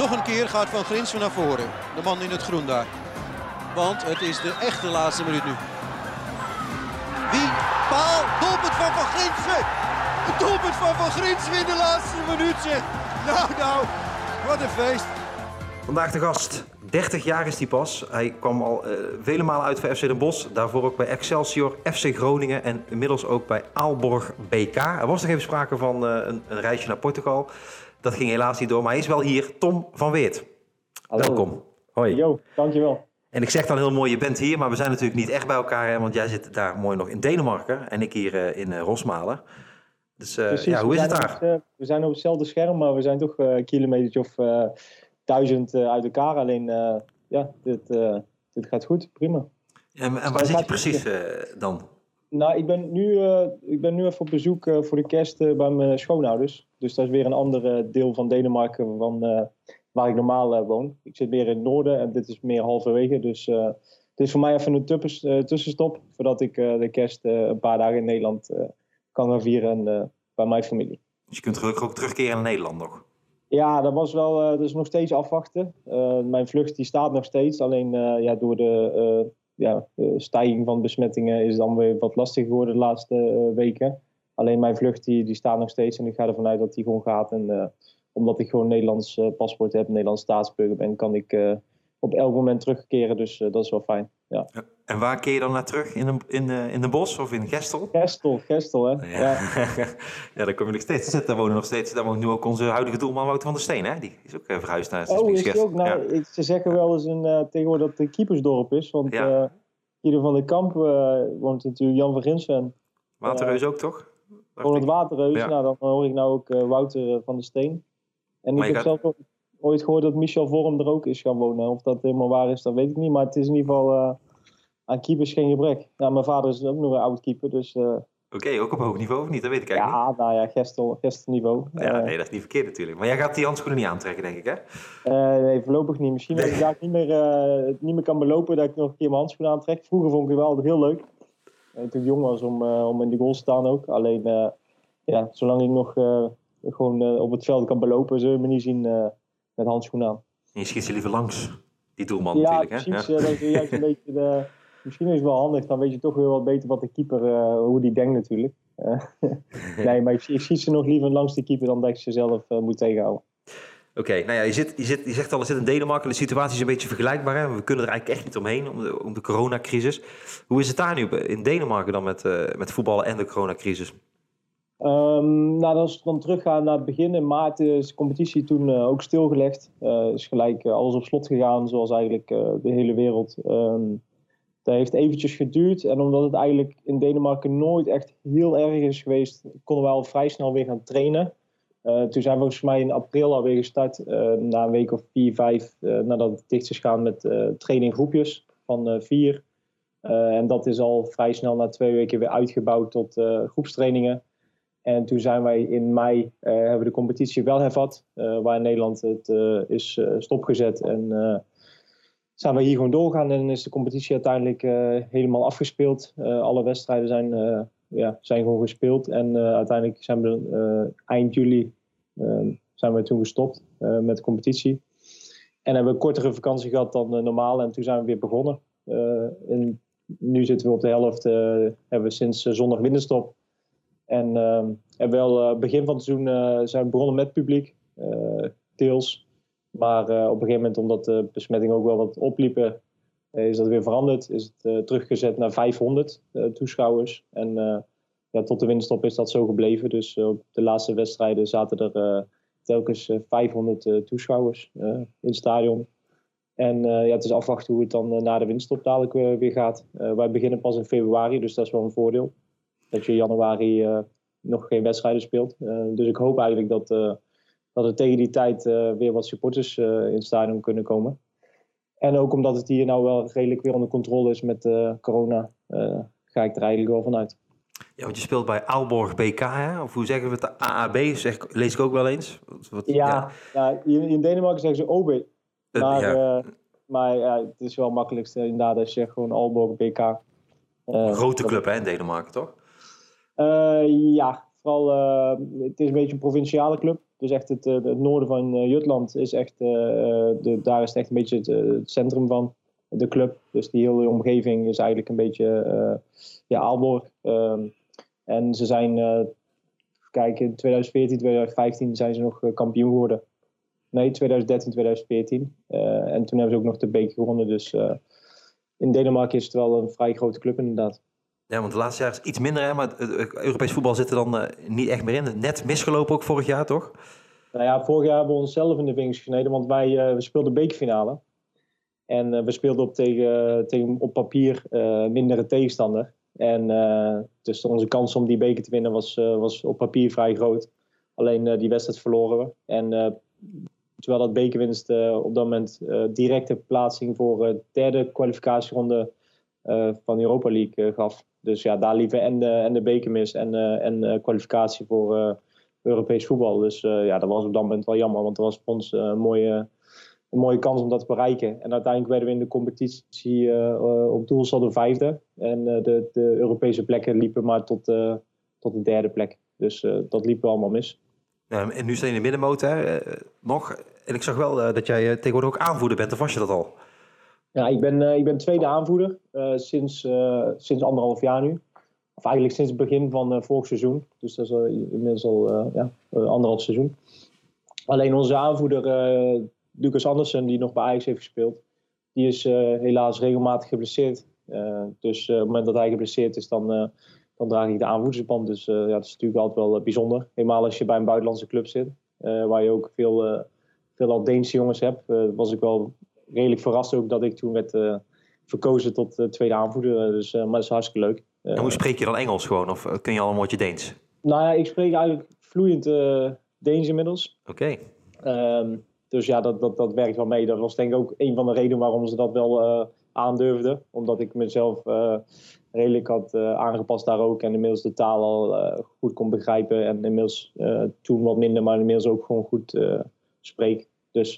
Nog een keer gaat Van Grinsven naar voren. De man in het groen daar. Want het is de echte laatste minuut nu. Wie? Paal. Doelpunt van Van Grinsven. Het doelpunt van Van Grinsven in de laatste minuut. Nou, nou. Wat een feest. Vandaag de gast. 30 jaar is hij pas. Hij kwam al uh, vele malen uit voor FC Den Bosch. Daarvoor ook bij Excelsior, FC Groningen en inmiddels ook bij Aalborg BK. Er was nog even sprake van uh, een, een, reisje naar Portugal. Dat ging helaas niet door, maar hij is wel hier. Tom van Weert. Hallo. Welkom. Hoi. Jo, dankjewel. En ik zeg dan heel mooi, je bent hier, maar we zijn natuurlijk niet echt bij elkaar. Hè, want jij zit daar mooi nog in Denemarken en ik hier uh, in Rosmalen. Dus ja, hoe is het daar? Op, we zijn op hetzelfde scherm, maar we zijn toch een kilometer of duizend uit elkaar. Alleen, ja, dit, dit gaat goed, prima. En, en waar zit je precies dan? Nou, ik ben nu, ik ben nu even op bezoek voor de kerst bij mijn schoonouders. Dus dat is weer een ander deel van Denemarken van, waar ik normaal woon. Ik zit meer in het noorden en dit is meer halverwege. Dus het is voor mij even een tuppers, tussenstop. Voordat ik de kerst een paar dagen in Nederland kan gaan vieren bij mijn familie. Dus je kunt gelukkig ook terugkeren naar Nederland nog? Ja, dat was wel, dus nog steeds afwachten. Mijn vlucht die staat nog steeds, alleen ja, door de ja, stijging van besmettingen is dan weer wat lastig geworden de laatste weken. Alleen mijn vlucht die, die staat nog steeds en ik ga ervan uit dat die gewoon gaat. En omdat ik gewoon Nederlands paspoort heb, Nederlands staatsburger ben, kan ik op elk moment terugkeren. Dus dat is wel fijn. Ja. En waar keer je dan naar terug? In de, in de, in de bos of in Gestel? Gestel, Gestel hè. Ja, ja. ja daar kom je nog steeds zitten. Daar wonen nog steeds. Daar woont nu ook onze huidige doelman Wouter van der Steen. Hè? Die is ook uh, verhuisd naar Oh, is ook? Nou, ja. ze zeggen wel eens een, uh, tegenwoordig dat het een keepersdorp is. Want ja. uh, Ieder van de Kamp woont natuurlijk Jan van Ginsven. Waterreus ook toch? het Waterreus. Ja. Nou, dan hoor ik nou ook Wouter van der Steen. En maar ik heb gaat... zelf ook ooit gehoord dat Michel Vorm er ook is gaan wonen. Of dat helemaal waar is, dat weet ik niet. Maar het is in ieder geval aan keepers geen gebrek. Ja, mijn vader is ook nog een oud keeper, dus... Uh... Oké, ook op hoog niveau of niet? Dat weet ik eigenlijk ja, niet. Nou ja, gestel, gestelniveau. Ja, uh, nee, dat is niet verkeerd natuurlijk. Maar jij gaat die handschoenen niet aantrekken, denk ik, hè? Uh, nee, voorlopig niet. Misschien nee. als ik daar niet meer, niet meer kan belopen, dat ik nog een keer mijn handschoenen aantrek. Vroeger vond ik het wel altijd heel leuk. toen ik jong was om, om in de goal te staan ook. Alleen, ja, zolang ik nog gewoon op het veld kan belopen, zullen we me niet zien met handschoenen aan. En je schiet ze liever langs, die doelman ja, natuurlijk, precies, hè? Ja, precies. dat is juist een beetje de misschien is het wel handig. Dan weet je toch weer wat beter wat de keeper, uh, hoe die denkt natuurlijk. Uh, nee, maar ik, ik schiet ze nog liever langs de keeper dan dat ik ze zelf uh, moet tegenhouden. Oké, okay, nou ja, je, zit, je, zit, je zegt al, er zit in Denemarken. De situatie is een beetje vergelijkbaar. Hè? We kunnen er eigenlijk echt niet omheen, om de, om de coronacrisis. Hoe is het daar nu in Denemarken dan met, uh, met voetballen en de coronacrisis? Um, nou, als we dan teruggaan naar het begin, in maart is de competitie toen uh, ook stilgelegd. Uh, is gelijk alles op slot gegaan, zoals eigenlijk de hele wereld. Um, dat heeft eventjes geduurd. En omdat het eigenlijk in Denemarken nooit echt heel erg is geweest, konden we al vrij snel weer gaan trainen. Uh, toen zijn we volgens mij in april alweer gestart, uh, na een week of vier, vijf, uh, nadat het dicht is gaan met traininggroepjes van vier. en dat is al vrij snel na twee weken weer uitgebouwd tot groepstrainingen. En toen zijn wij in mei, hebben we de competitie wel hervat, waar in Nederland het is stopgezet en zijn we hier gewoon doorgaan en is de competitie uiteindelijk uh, helemaal afgespeeld. Uh, alle wedstrijden zijn, uh, ja, zijn gewoon gespeeld. En uiteindelijk zijn we eind juli zijn we toen gestopt met de competitie. En hebben we een kortere vakantie gehad dan normaal. En toen zijn we weer begonnen. en nu zitten we op de helft. hebben we sinds zondag winterstop. En hebben wel begin van het seizoen zijn we begonnen met publiek. deels. Maar uh, op een gegeven moment, omdat de besmettingen ook wel wat opliepen, uh, is dat weer veranderd. Is het uh, teruggezet naar 500 toeschouwers. En ja, tot de winststop is dat zo gebleven. Dus op de laatste wedstrijden zaten er telkens 500 toeschouwers in het stadion. En ja, het is afwachten hoe het dan na de winststop dadelijk weer gaat. wij beginnen pas in februari, dus dat is wel een voordeel. Dat je in januari nog geen wedstrijden speelt. dus ik hoop eigenlijk dat dat er tegen die tijd uh, weer wat supporters uh, in het stadion kunnen komen. En ook omdat het hier nou wel redelijk weer onder controle is met uh, corona, ga ik er eigenlijk wel vanuit. Ja, want je speelt bij Aalborg BK, hè? of hoe zeggen we het? AAB, zeg, lees ik ook wel eens. Wat, ja, ja. ja in, in, Denemarken zeggen ze OB. Maar, ja. maar ja, het is wel makkelijkst inderdaad als je zegt gewoon Aalborg BK. Grote club hè, in Denemarken, toch? ja, vooral het is een beetje een provinciale club. Dus echt het, het noorden van Jutland is echt, de, daar is echt een beetje het, centrum van de club. Dus die hele omgeving is eigenlijk een beetje ja, Aalborg. Ehm, en ze zijn, kijk, in 2014, 2015 zijn ze nog kampioen geworden. Nee, 2013, 2014. en toen hebben ze ook nog de beker gewonnen. Dus in Denemarken is het wel een vrij grote club inderdaad. Ja, want de laatste jaar is iets minder, hè, maar het Europees voetbal zit er dan uh, niet echt meer in. Net misgelopen ook vorig jaar, toch? Nou ja, vorig jaar hebben we onszelf in de vingers gesneden, want wij uh, we speelden bekerfinale. En uh, we speelden op, tegen, tegen op papier mindere tegenstander. En dus onze kans om die beker te winnen was, was op papier vrij groot. Alleen die wedstrijd verloren we. En terwijl dat bekerwinst op dat moment directe plaatsing voor de derde kwalificatieronde van Europa League gaf. Dus ja, daar liever en de, en de beker mis en, uh, en uh, kwalificatie voor uh, Europees voetbal. Dus ja, dat was op dat moment wel jammer, want dat was voor ons een, mooie, een mooie kans om dat te bereiken. En uiteindelijk werden we in de competitie op de vijfde. En de, de Europese plekken liepen maar tot, tot de derde plek. Dus dat liep allemaal mis. En nu sta je in de middenmoot nog. En ik zag wel dat jij tegenwoordig ook aanvoerder bent, of was je dat al? Ja, ik ben, uh, ik ben tweede aanvoerder uh, sinds, uh, sinds anderhalf jaar nu. Of eigenlijk sinds het begin van vorig seizoen. Dus dat is inmiddels al ja, anderhalf seizoen. Alleen onze aanvoerder Lucas Andersen, die nog bij Ajax heeft gespeeld, die is helaas regelmatig geblesseerd. dus op het moment dat hij geblesseerd is, dan, dan draag ik de aanvoerdersband. Dus ja, dat is natuurlijk altijd wel bijzonder. Helemaal als je bij een buitenlandse club zit, waar je ook veel, veel Deense jongens hebt, was ik wel redelijk verrast ook dat ik toen werd uh, verkozen tot uh, tweede aanvoerder. Eh, dus, maar dat is hartstikke leuk. en hoe spreek je dan Engels gewoon? Of kun je al een woordje Deens? Nou ja, ik spreek eigenlijk vloeiend Deens inmiddels. Oké. Ehm, dus ja, dat, dat, dat werkt wel mee. Dat was denk ik ook een van de redenen waarom ze dat wel aandurfden. Omdat ik mezelf redelijk had aangepast daar ook. En inmiddels de taal al goed kon begrijpen. En inmiddels toen wat minder, maar inmiddels ook gewoon goed spreek. Dus,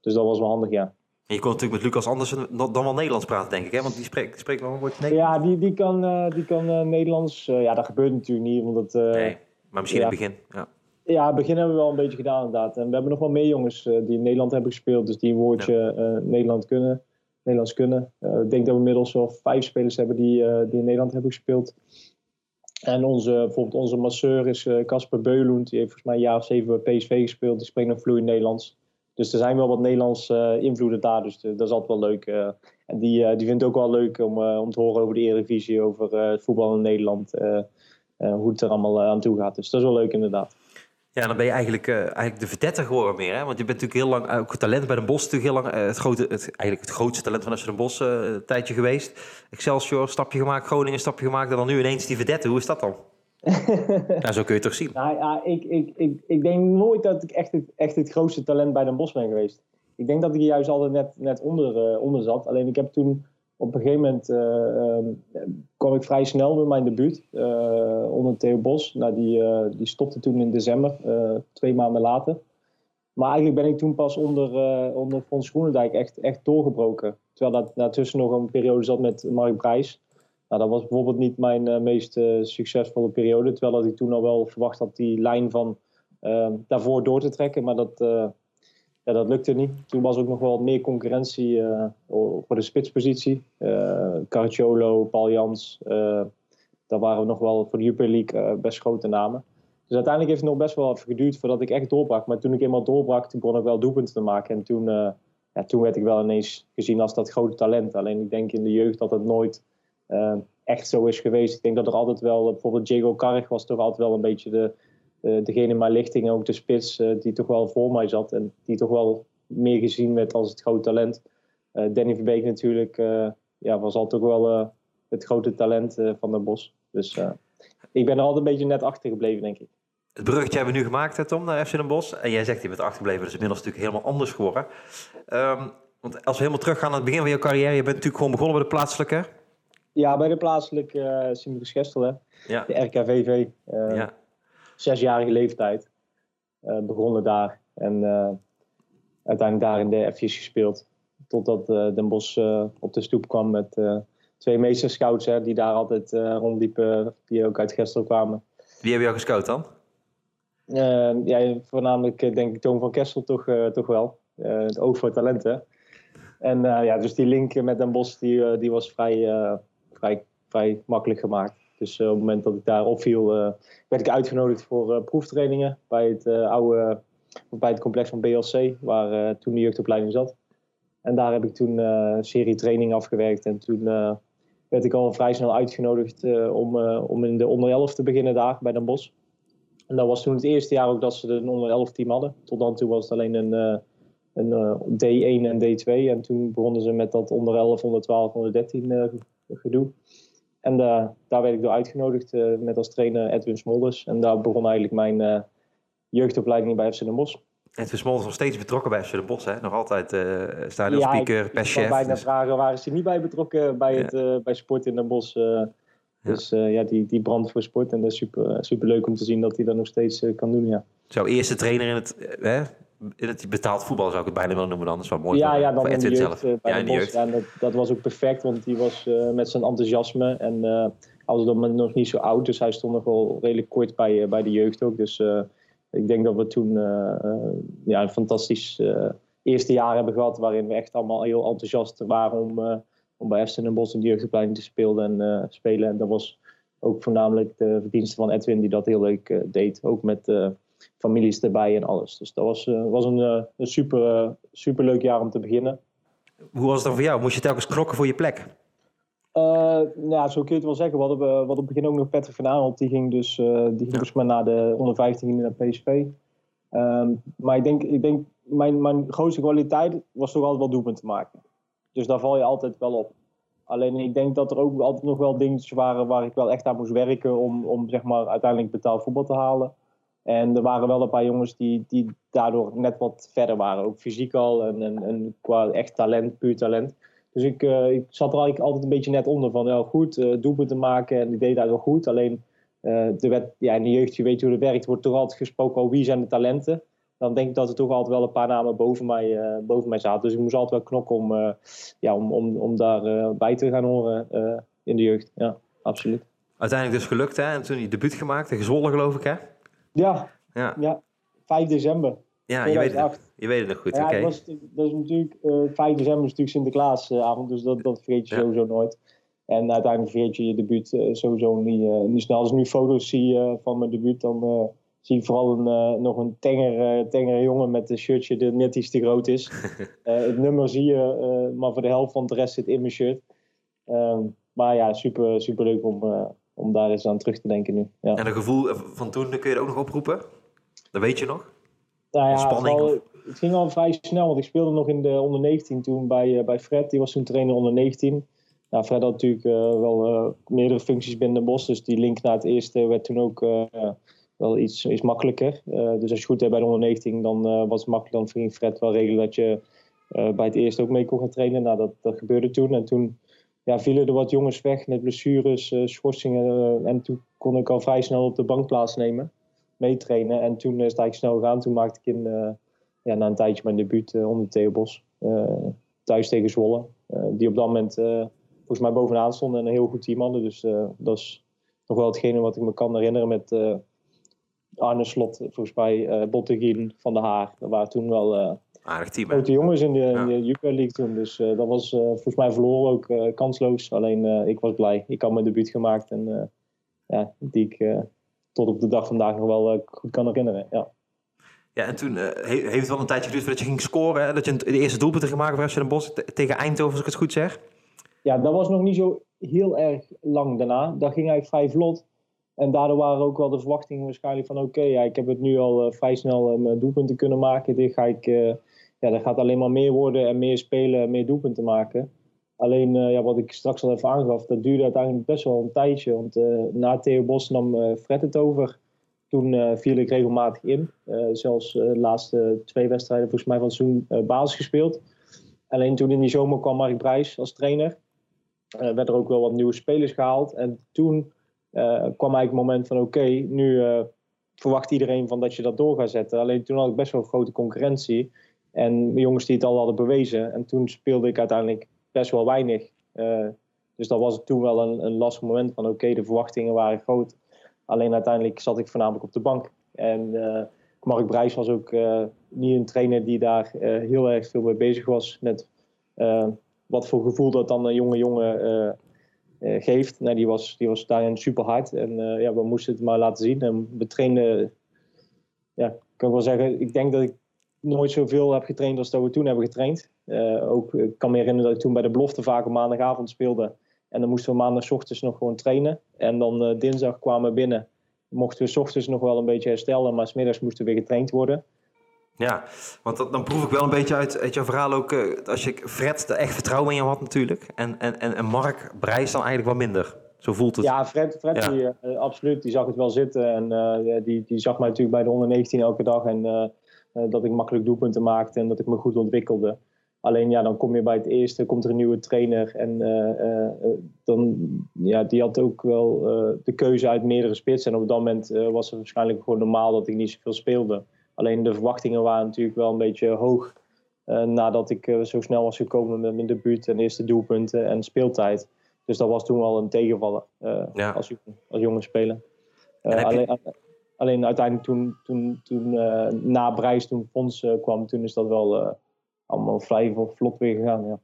dus dat was wel handig, ja. En je kon natuurlijk met Lucas Andersen dan wel Nederlands praten, denk ik, hè? Want die spreekt, spreekt wel een woordje Nederlands. Ja, die, die kan, uh, die kan uh, Nederlands. Uh, ja, dat gebeurt natuurlijk niet, omdat... nee, maar misschien ja, in het begin, ja. Ja, het begin hebben we wel een beetje gedaan, inderdaad. En we hebben nog wel meer jongens die in Nederland hebben gespeeld, dus die een woordje ja. Nederland kunnen, Nederlands kunnen. ik denk dat we inmiddels wel vijf spelers hebben die, die in Nederland hebben gespeeld. En onze, bijvoorbeeld onze masseur is Casper Beulund, die heeft volgens mij een jaar of zeven bij PSV gespeeld. Die spreekt nog vloeiend Nederlands. Dus er zijn wel wat Nederlandse uh, invloeden daar. Dus dat is altijd wel leuk. Uh, en die, die vindt het ook wel leuk om, om te horen over de Eredivisie, over het voetbal in Nederland. hoe het er allemaal aan toe gaat. Dus dat is wel leuk inderdaad. Ja, dan ben je eigenlijk, eigenlijk de verdette geworden meer. Hè? Want je bent natuurlijk heel lang, ook talent bij de Bos, natuurlijk heel lang het, grote, het, eigenlijk het grootste talent van Den Bosch een tijdje geweest. Excelsior, stapje gemaakt, Groningen, stapje gemaakt. En dan nu ineens die verdette. Hoe is dat dan? Ja, zo kun je het toch zien. Nou, ja, ik, ik, ik, ik denk nooit dat ik echt het, echt het grootste talent bij Den Bos ben geweest. Ik denk dat ik er juist altijd net, net onder, uh, onder zat. Alleen ik heb toen op een gegeven moment uh, kwam ik vrij snel met mijn debuut uh, onder Theo Bos. Nou, die, die stopte toen in december, twee maanden later. Maar eigenlijk ben ik toen pas onder, onder Fons Groenendijk echt, echt doorgebroken. Terwijl dat daartussen nog een periode zat met Mark Brijs. Nou, dat was bijvoorbeeld niet mijn uh, meest uh, succesvolle periode. Terwijl dat ik toen al wel verwacht had die lijn van uh, daarvoor door te trekken. Maar dat, ja, dat lukte niet. Toen was ook nog wel meer concurrentie voor de spitspositie. Carciolo, Paul Jans. daar waren we nog wel voor de Jupiler League best grote namen. Dus uiteindelijk heeft het nog best wel even geduurd voordat ik echt doorbrak. Maar toen ik eenmaal doorbrak, toen begon ik wel doelpunten te maken. En toen, ja, toen werd ik wel ineens gezien als dat grote talent. Alleen ik denk in de jeugd dat het nooit echt zo is geweest. Ik denk dat er altijd wel, bijvoorbeeld Diego Carrig was toch altijd wel een beetje de, uh, degene in mijn lichting, ook de spits, uh, die toch wel voor mij zat en die toch wel meer gezien werd als het grote talent. Danny Verbeek natuurlijk ja, was altijd ook wel het grote talent van de Bos. Dus ik ben er altijd een beetje net achter gebleven, denk ik. Het bruggetje hebben we nu gemaakt, hè, Tom, naar FC Den Bosch. En jij zegt, je bent achtergebleven, dus inmiddels natuurlijk helemaal anders geworden. Um, want als we helemaal teruggaan naar het begin van je carrière, je bent natuurlijk gewoon begonnen bij de plaatselijke ja, bij de plaatselijke uh, Sint Gestel, ja. de RKVV. Uh, ja. Zesjarige leeftijd. Uh, begonnen daar. En uiteindelijk daar in de F's gespeeld. Totdat Den Bos op de stoep kwam met twee meesterscouts hè, die daar altijd rondliepen. Die ook uit Gestel kwamen. Wie hebben jou gescout dan? ja, voornamelijk denk ik Toon van Kessel toch, toch wel. het oog voor talenten. En ja, dus die link met Den Bos die, die was vrij, vrij, makkelijk gemaakt. Dus op het moment dat ik daar opviel, werd ik uitgenodigd voor proeftrainingen bij het oude bij het complex van BLC, waar toen de jeugdopleiding zat. En daar heb ik toen een serie training afgewerkt. En toen werd ik al vrij snel uitgenodigd om, om in de onder 11 te beginnen daar bij Den Bosch. En dat was toen het eerste jaar ook dat ze een onder 11 team hadden. Tot dan toe was het alleen een, een D1 en D2. En toen begonnen ze met dat onder 11, onder 12, onder 13 gedoe. En uh, daar werd ik door uitgenodigd uh, met als trainer Edwin Smolders. En daar begon eigenlijk mijn uh, jeugdopleiding bij FC Den Bosch. Edwin Smolders nog steeds betrokken bij FC Den Bosch, hè? Nog altijd stadionspeaker, ja, perschef. Ik bijna dus... vragen, waren ze niet bij betrokken bij, het, bij sport in Den Bosch? Dus ja, die, die brand voor sport. En dat is super, super leuk om te zien dat hij dat nog steeds kan doen, ja. Jouw eerste trainer in het, hè? Betaald voetbal zou ik het bijna wel noemen dan. Dat is wel mooi ja, voor, ja, dan voor in de jeugd, zelf. Bij ja, de dat, dat, was ook perfect, want die was uh, met zijn enthousiasme en uh, hij was dan nog niet zo oud, dus hij stond nog wel redelijk kort bij, bij de jeugd ook. Dus ik denk dat we toen ja, een fantastisch eerste jaar hebben gehad, waarin we echt allemaal heel enthousiast waren om, om bij FC Den Bosch in de jeugdopleiding te spelen en, spelen. En dat was ook voornamelijk de verdienste van Edwin die dat heel leuk deed, ook met families erbij en alles. Dus dat was, uh, was een, uh, een super, uh, super leuk jaar om te beginnen. Hoe was het dan voor jou? Moest je telkens knokken voor je plek? nou, zo kun je het wel zeggen. We hadden, we hadden op het begin ook nog Patrick van Aanholt. Die ging dus, die ging dus maar naar de onder 15 naar PSV. Um, maar ik denk, ik denk mijn, mijn grootste kwaliteit was toch altijd wel doelpunt te maken. Dus daar val je altijd wel op. Alleen ik denk dat er ook altijd nog wel dingetjes waren waar ik wel echt aan moest werken om, om zeg maar, uiteindelijk betaald voetbal te halen. En er waren wel een paar jongens die, die daardoor net wat verder waren. Ook fysiek al en, en, en qua echt talent, puur talent. Dus ik, uh, ik zat er eigenlijk altijd een beetje net onder van, ja, goed, uh, doelpunten maken. En ik deed dat wel goed. Alleen uh, de wet, ja, in de jeugd, je weet hoe het werkt, wordt toch altijd gesproken al wie zijn de talenten. Dan denk ik dat er toch altijd wel een paar namen boven mij, boven mij zaten. Dus ik moest altijd wel knokken om, ja, om, om, om daar bij te gaan horen in de jeugd. Ja, absoluut. Uiteindelijk dus gelukt, hè? En toen je debuut gemaakt, tegen Zwolle geloof ik, hè? Ja, ja. ja 5 december. Ja, je weet, het, je weet het nog goed. Ja, okay. was, dat is natuurlijk, uh, eh, 5 december is natuurlijk Sinterklaasavond, dus dat, dat vergeet je ja. sowieso nooit. En uiteindelijk vergeet je je debuut uh, sowieso niet, uh, niet snel. Als ik nu foto's zie van mijn debuut, dan zie ik vooral een, nog een tenger, tenger jongen met een shirtje dat net iets te groot is. het nummer zie je, maar voor de helft van de rest zit in mijn shirt. Um, maar ja, super, super leuk om, om daar eens aan terug te denken nu. Ja. En een gevoel van toen kun je ook nog oproepen? Dat weet je nog? Nou ja? Vooral, het ging al vrij snel, want ik speelde nog in de onder 19 toen bij, uh, bij Fred. Die was toen trainer onder 19. Nou, Fred had natuurlijk uh, wel uh, meerdere functies binnen de bos, dus die link naar het eerste werd toen ook wel iets, iets makkelijker. dus als je goed hebt bij de onder 19, dan was het makkelijk. Dan ging Fred wel regelen dat je bij het eerste ook mee kon gaan trainen. Nou, dat, dat gebeurde toen. En toen ja, vielen er wat jongens weg met blessures, schorsingen. en toen kon ik al vrij snel op de bank plaatsnemen meetrainen. En toen is het eigenlijk snel gegaan. Toen maakte ik in, uh, ja, na een tijdje mijn debuut uh, onder Theo Bos. Uh, thuis tegen Zwolle. die op dat moment volgens mij bovenaan stonden en een heel goed team hadden. Dus dat is nog wel hetgene wat ik me kan herinneren met Arne Slot, volgens mij uh, Bottegien van de Haar. Dat waren toen wel Aardig team, grote jongens in de, ja. in de Jupiler League toen. Dus dat was volgens mij verloren ook kansloos. Alleen ik was blij. Ik had mijn debuut gemaakt en ja, die ik tot op de dag vandaag nog wel goed kan herinneren. Ja. Ja, en toen uh, heeft het wel een tijdje geduurd voordat je ging scoren. Hè? Dat je de eerste doelpunt gemaakt voor FC Den Bosch tegen Eindhoven, als ik het goed zeg. Ja, dat was nog niet zo heel erg lang daarna. Dat ging eigenlijk vrij vlot. En daardoor waren ook wel de verwachtingen waarschijnlijk van... oké, ja, ik heb het nu al uh, vrij snel mijn doelpunten kunnen maken. Dit ga ik, ja, gaat alleen maar meer worden en meer spelen en meer doelpunten maken. Alleen uh, ja, wat ik straks al even aangaf, dat duurde uiteindelijk best wel een tijdje. Want uh, na Theo Bos nam uh, Fred het over. Toen viel ik regelmatig in. zelfs de laatste twee wedstrijden volgens mij van het seizoen basis gespeeld. Alleen toen in die zomer kwam Mark Brijs als trainer. werd er ook wel wat nieuwe spelers gehaald. En toen kwam eigenlijk het moment van oké, nu verwacht iedereen van dat je dat door gaat zetten. Alleen toen had ik best wel grote concurrentie. En jongens die het al hadden bewezen. En toen speelde ik uiteindelijk best wel weinig. Uh, dus dat was toen wel een, een lastig moment van oké, de verwachtingen waren groot. Alleen uiteindelijk zat ik voornamelijk op de bank. En Mark Brijs was ook niet een trainer die daar heel erg veel mee bezig was. Met wat voor gevoel dat dan een jonge jongen geeft. Nou, die, was, die was daarin super hard. En ja, we moesten het maar laten zien. En we trainden, ja, kan wel zeggen, ik denk dat ik nooit zoveel heb getraind als dat we toen hebben getraind. Uh, ook, ik kan me herinneren dat ik toen bij de belofte vaak op maandagavond speelde. En dan moesten we maandagochtends nog gewoon trainen. En dan uh, dinsdag kwamen we binnen. Mochten we ochtends nog wel een beetje herstellen, maar smiddags moesten we weer getraind worden. Ja, want dat, dan proef ik wel een beetje uit, uit jouw verhaal ook, uh, als je Fred er echt vertrouwen in jou had natuurlijk. En, en, en, en Mark Brijs dan eigenlijk wat minder. Zo voelt het. Ja, Fred, Fred Die, absoluut, die zag het wel zitten. En die, die zag mij natuurlijk bij de 119 elke dag. En dat ik makkelijk doelpunten maakte en dat ik me goed ontwikkelde. Alleen ja, dan kom je bij het eerste, komt er een nieuwe trainer. En uh, uh, dan, ja, die had ook wel de keuze uit meerdere spitsen. En op dat moment was het waarschijnlijk gewoon normaal dat ik niet zoveel speelde. Alleen de verwachtingen waren natuurlijk wel een beetje hoog. nadat ik zo snel was gekomen met mijn debuut en eerste doelpunten en speeltijd. Dus dat was toen wel een tegenvaller ja. als, als jonge speler. Alleen, alleen, uiteindelijk toen, toen, toen na Brijs, toen Fons kwam, toen is dat wel allemaal vrij vlot weer gegaan. Ja.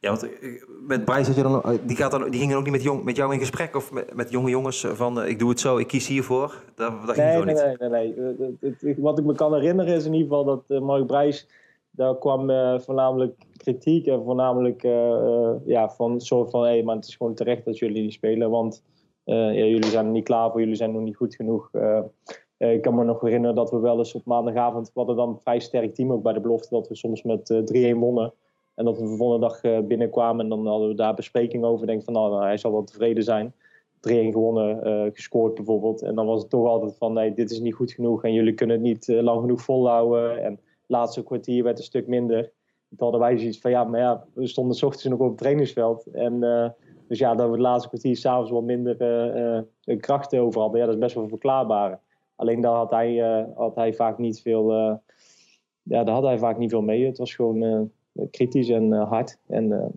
Ja, want eh, met Bryce, je dan, die, gaat dan, die gingen ook niet met, jong, met jou in gesprek of met, met jonge jongens van uh, ik doe het zo, ik kies hiervoor? Dat, dat nee, ging nee, zo nee, niet. nee, nee, nee. Wat ik me kan herinneren is in ieder geval dat uh, Mark Brijs, daar kwam uh, voornamelijk kritiek en voornamelijk uh, ja, van soort van hé, hey, maar het is gewoon terecht dat jullie niet spelen, want ja, jullie zijn er niet klaar voor, jullie zijn nog niet goed genoeg. Uh, ik kan me nog herinneren dat we wel eens op maandagavond, we hadden dan een vrij sterk team ook bij de belofte, dat we soms met uh, 3-1 wonnen. En dat we de volgende dag binnenkwamen en dan hadden we daar bespreking over. Denk van nou, nou hij zal wel tevreden zijn. 3-1 gewonnen, gescoord bijvoorbeeld. En dan was het toch altijd van nee, dit is niet goed genoeg en jullie kunnen het niet lang genoeg volhouden. En het laatste kwartier werd een stuk minder. Toen hadden wij zoiets van ja, maar ja, we stonden s ochtends nog op het trainingsveld. En dus ja, dat we het laatste kwartier s'avonds wat minder krachten over hadden. Ja, dat is best wel verklaarbaar. Alleen daar had hij, uh, had hij vaak niet veel. Ja, daar had hij vaak niet veel mee. Het was gewoon kritisch en hard. En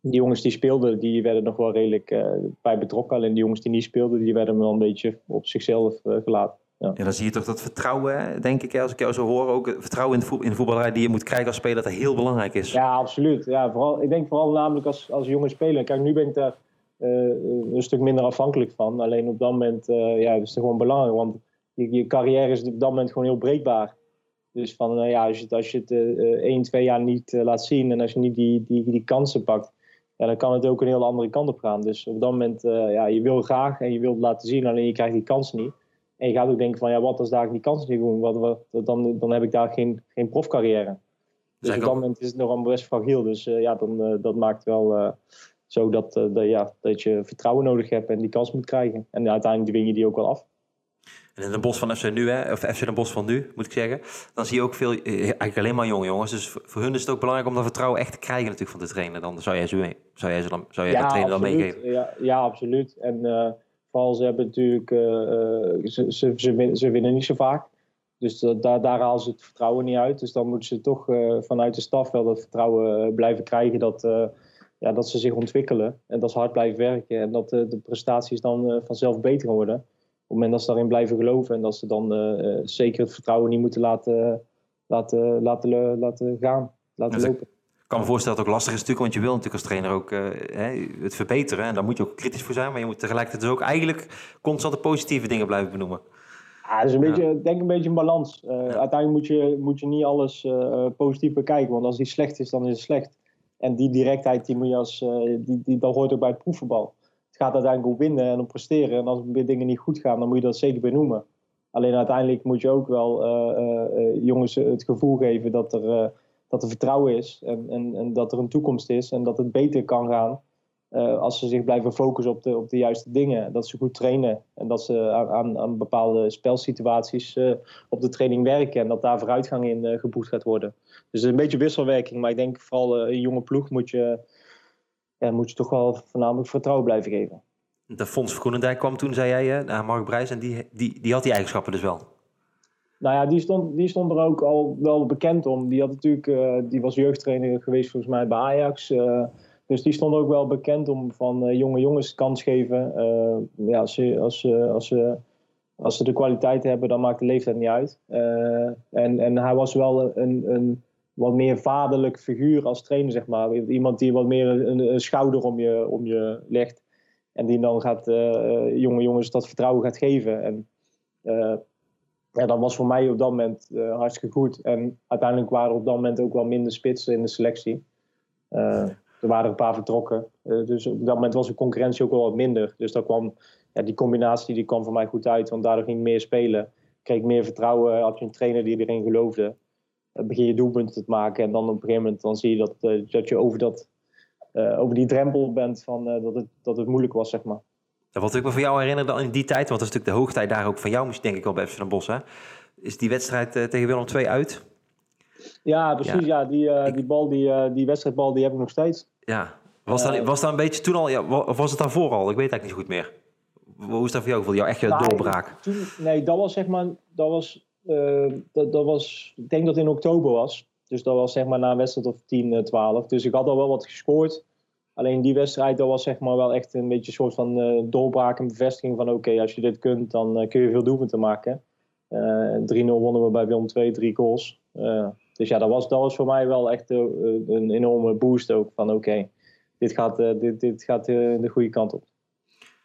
die jongens die speelden, die werden nog wel redelijk bij betrokken. Alleen die jongens die niet speelden, die werden wel een beetje op zichzelf gelaten. Ja. ja. dan zie je toch dat vertrouwen, denk ik, als ik jou zo hoor, ook vertrouwen in de, voetbal, in de voetballerij die je moet krijgen als speler, dat heel belangrijk is. Ja, absoluut. Ja, vooral, ik denk vooral namelijk als, als jonge speler. Kijk, nu ben ik daar een stuk minder afhankelijk van. Alleen op dat moment ja, is het gewoon belangrijk. Want je, je carrière is op dat moment gewoon heel breekbaar. Dus van, uh, ja, als je, als je het uh, 1, 2 jaar niet laat zien en als je niet die, die, die kansen pakt, ja, dan kan het ook een heel andere kant op gaan. Dus op dat moment, ja, je wil graag en je wilt het laten zien, alleen je krijgt die kans niet. En je gaat ook denken van, ja, wat als daar die kans niet doen? Wat, wat, dan, dan heb ik daar geen, geen profcarrière. Dus op dat moment is het nog allemaal best fragiel. Dus ja, dan, dat maakt wel zo dat, dat, ja, dat je vertrouwen nodig hebt en die kans moet krijgen. En uiteindelijk dwing je die ook wel af. En in de bos van FC nu, hè, of FC de Bos van nu, moet ik zeggen, dan zie je ook veel, eh, eigenlijk alleen maar jonge jongens. Dus voor hun is het ook belangrijk om dat vertrouwen echt te krijgen natuurlijk van de trainer. Dan zou jij ze, zou jij ze dan, zou jij ja, de trainer absoluut. dan meegeven? Ja, ja, absoluut. En ze hebben natuurlijk, uh, ze, ze, ze, winnen, ze, winnen, niet zo vaak. Dus daar, daar halen ze het vertrouwen niet uit. Dus dan moeten ze toch vanuit de staf wel dat vertrouwen blijven krijgen dat, ja, dat ze zich ontwikkelen. En dat ze hard blijven werken. En dat de prestaties dan vanzelf beter worden het moment dat ze daarin blijven geloven en dat ze dan zeker het vertrouwen niet moeten laten, laten, laten, laten gaan, laten lopen. Ik kan me voorstellen dat het ook lastig is natuurlijk, want je wil natuurlijk als trainer ook uh, het verbeteren. En daar moet je ook kritisch voor zijn, maar je moet tegelijkertijd dus ook eigenlijk constant de positieve dingen blijven benoemen. Ja, dat is een beetje, denk een beetje een balans. Uh, ja. Uiteindelijk moet je, moet je niet alles positief bekijken, want als die slecht is, dan is het slecht. En die directheid, die moet je als, die, die, dat hoort ook bij het proefvoetbal gaat uiteindelijk om winnen en om presteren. En als dingen niet goed gaan, dan moet je dat zeker benoemen. Alleen uiteindelijk moet je ook wel jongens het gevoel geven dat er, dat er vertrouwen is. En, en, en, dat er een toekomst is. En dat het beter kan gaan als ze zich blijven focussen op de, op de juiste dingen. Dat ze goed trainen. En dat ze aan, aan bepaalde spelsituaties op de training werken. En dat daar vooruitgang in geboekt gaat worden. Dus een beetje wisselwerking. Maar ik denk vooral een jonge ploeg moet je ja, moet je toch wel voornamelijk vertrouwen blijven geven. De Fons Groenendijk kwam toen, zei jij, uh, naar Mark Brijs. En die, die, die had die eigenschappen dus wel. Nou ja, die stond, die stond er ook al wel bekend om. Die, had natuurlijk, uh, die was jeugdtrainer geweest volgens mij bij Ajax. Uh, dus die stond ook wel bekend om van jonge jongens kans geven. ja, als ze, als, als, als ze de kwaliteit hebben, dan maakt de leeftijd niet uit. en, en hij was wel een, een wat meer vaderlijk figuur als trainer, zeg maar. Iemand die wat meer een, een schouder om je, om je legt. En die dan gaat jonge jongens dat vertrouwen gaat geven. En ja, dat was voor mij op dat moment hartstikke goed. En uiteindelijk waren er op dat moment ook wel minder spitsen in de selectie. Er waren een paar vertrokken. Uh, dus op dat moment was de concurrentie ook wel wat minder. Dus daar kwam, ja, die combinatie die kwam voor mij goed uit. Want daardoor ging ik meer spelen. Kreeg ik meer vertrouwen. Had je een trainer die erin geloofde. Begin je doelpunten te maken. En dan op een gegeven moment dan zie je dat, uh, dat je over, dat, uh, over die drempel bent van dat, het, dat het moeilijk was, zeg maar. Wat ik me voor jou herinner dan in die tijd, want dat is natuurlijk de hoogtijd daar ook van jou, denk ik wel bij FC Den Bosch, hè? is die wedstrijd tegen Willem II uit. Ja, precies. Ja. die, uh, die, bal, die, die wedstrijdbal die heb ik nog steeds. Ja, was dat, was dat een beetje toen al, ja, of was het daarvoor al? Ik weet eigenlijk niet goed meer. Hoe is dat voor jou gevoel? Jouw echt je nou, doorbraak? Toen, nee, dat was zeg maar, dat was, dat, dat was, ik denk dat het in oktober was. Dus dat was zeg maar na een wedstrijd of 10, 12. Dus ik had al wel wat gescoord. Alleen die wedstrijd, dat was zeg maar wel echt een beetje een soort van uh, doorbraak en bevestiging van oké, als je dit kunt, dan uh, kun je veel doelpunten maken. 3-0 wonnen we bij Willem 2, drie goals. dus ja, dat was, dat was voor mij wel echt een enorme boost ook van oké, dit gaat, dit, dit gaat de goede kant op.